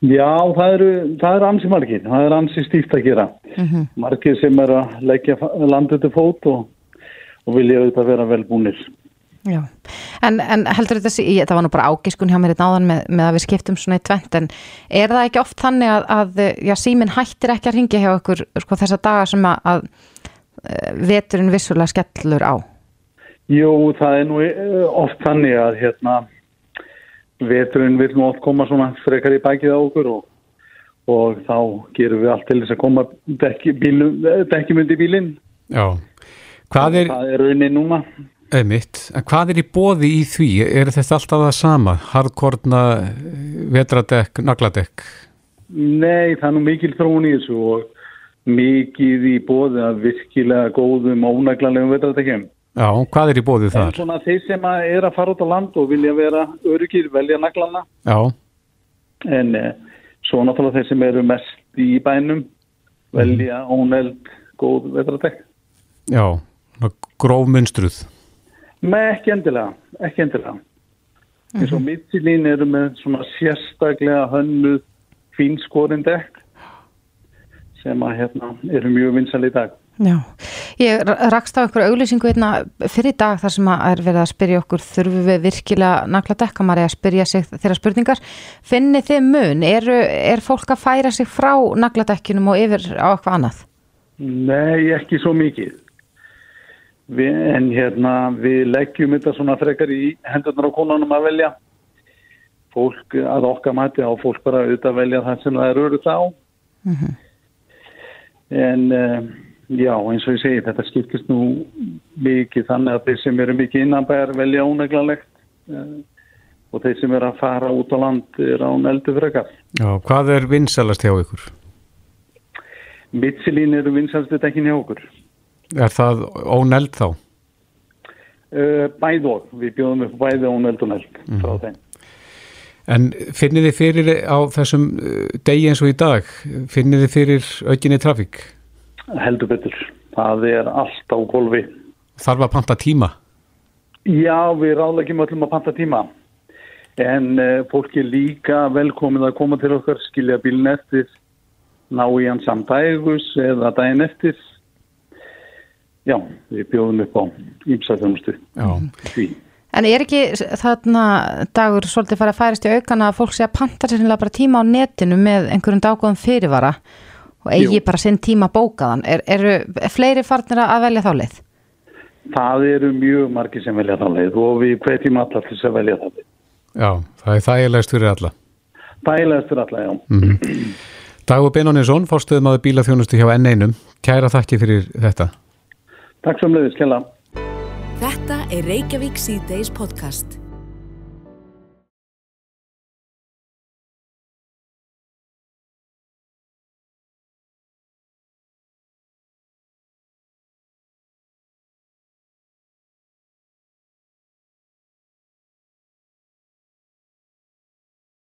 Já, það eru, það eru ansi margir. Það er ansi stíft að gera. Mm -hmm. Margir sem er að leggja landið til fót og, og vilja auðvitað vera velbúnir. Já, en, en heldur þetta sí, það var nú bara ágiskun hjá mér í náðan með, með að við skiptum svona í tvent, en er það ekki oft þannig að, að já, síminn hættir ekki að ringja hjá ykkur sko, þessa daga sem að, að veturinn vissulega skellur á? Jú, það er nú eh, oft þannig að hérna veturinn vil nú oft koma svona frekar í bækið á okkur og, og þá gerum við allt til þess að koma dekkjumundi bílinn. Já, hvað er... Það er raunin núna. Einmitt, en hvað er í bóði í því? Er þetta alltaf það sama? Hardkorna, vetradekk, nagladekk? Nei, það er nú mikil þróun í þessu og mikið í bóði að virkilega góðum ónaglanlegum vetradekkjum. Já, hvað er í bóðið þar? En svona þeir sem er að fara út á land og vilja vera öryggir, velja naglana. Já. En eh, svo náttúrulega þeir sem eru mest í bænum, velja mm. óneld góð vetradekk. Já, gróf munstruð. Með ekki endilega, ekki endilega. Mm -hmm. En svo mittilín eru með svona sérstaklega hönnuð fínskórin dekk sem að hérna eru mjög vinsal í dag. Já, ég rakst á einhverju auglýsingu einna fyrir dag þar sem að er verið að spyrja okkur þurfum við virkilega nakla dekkamari að spyrja sig þeirra spurningar finnir þið mun, er, er fólk að færa sig frá nakla dekkinum og yfir á eitthvað annað? Nei, ekki svo mikið við, en hérna við leggjum þetta svona frekar í hendurnar á konunum að velja fólk að okkar mati á fólk bara auðvitað að velja það sem það er öruð á mm -hmm. en en Já, eins og ég segi, þetta skiptist nú mikið þannig að þeir sem eru mikið innanbæðar velja óneglanlegt uh, og þeir sem eru að fara út á land er án eldu frekar. Já, hvað er vinsalast hjá ykkur? Mitsilín eru vinsalast þetta ekki hjá okkur. Er það óneld þá? Uh, bæð og, við bjóðum upp bæði óneld og neld mm. frá þeim. En finnir þið fyrir á þessum degi eins og í dag, finnir þið fyrir aukinni trafík? heldur betur. Það er allt á golfi. Þarf að panta tíma? Já, við ráðlegjum öllum að panta tíma. En uh, fólki líka velkomið að koma til okkar, skilja bílinn eftir, ná í hann samdægus eða daginn eftir. Já, við bjóðum upp á ímsæðunustu. Já. En er ekki þarna dagur svolítið farið að færast í aukana að fólk sé að panta sér bara tíma á netinu með einhverjum daggóðum fyrirvara? og eigi Jú. bara sinn tíma bókaðan. Er, eru fleiri farnir að velja þá leið? Það eru mjög margir sem velja þá leið og við hvetjum allar til að velja þá leið. Já, það er þægilegst fyrir alla. Þægilegst fyrir alla, já. Mm -hmm. Dagur Benóninsson, fórstuðum að bílaþjónustu hjá N1. Kæra þakki fyrir þetta. Takk mjög, skella. Þetta er Reykjavík C-Days podcast.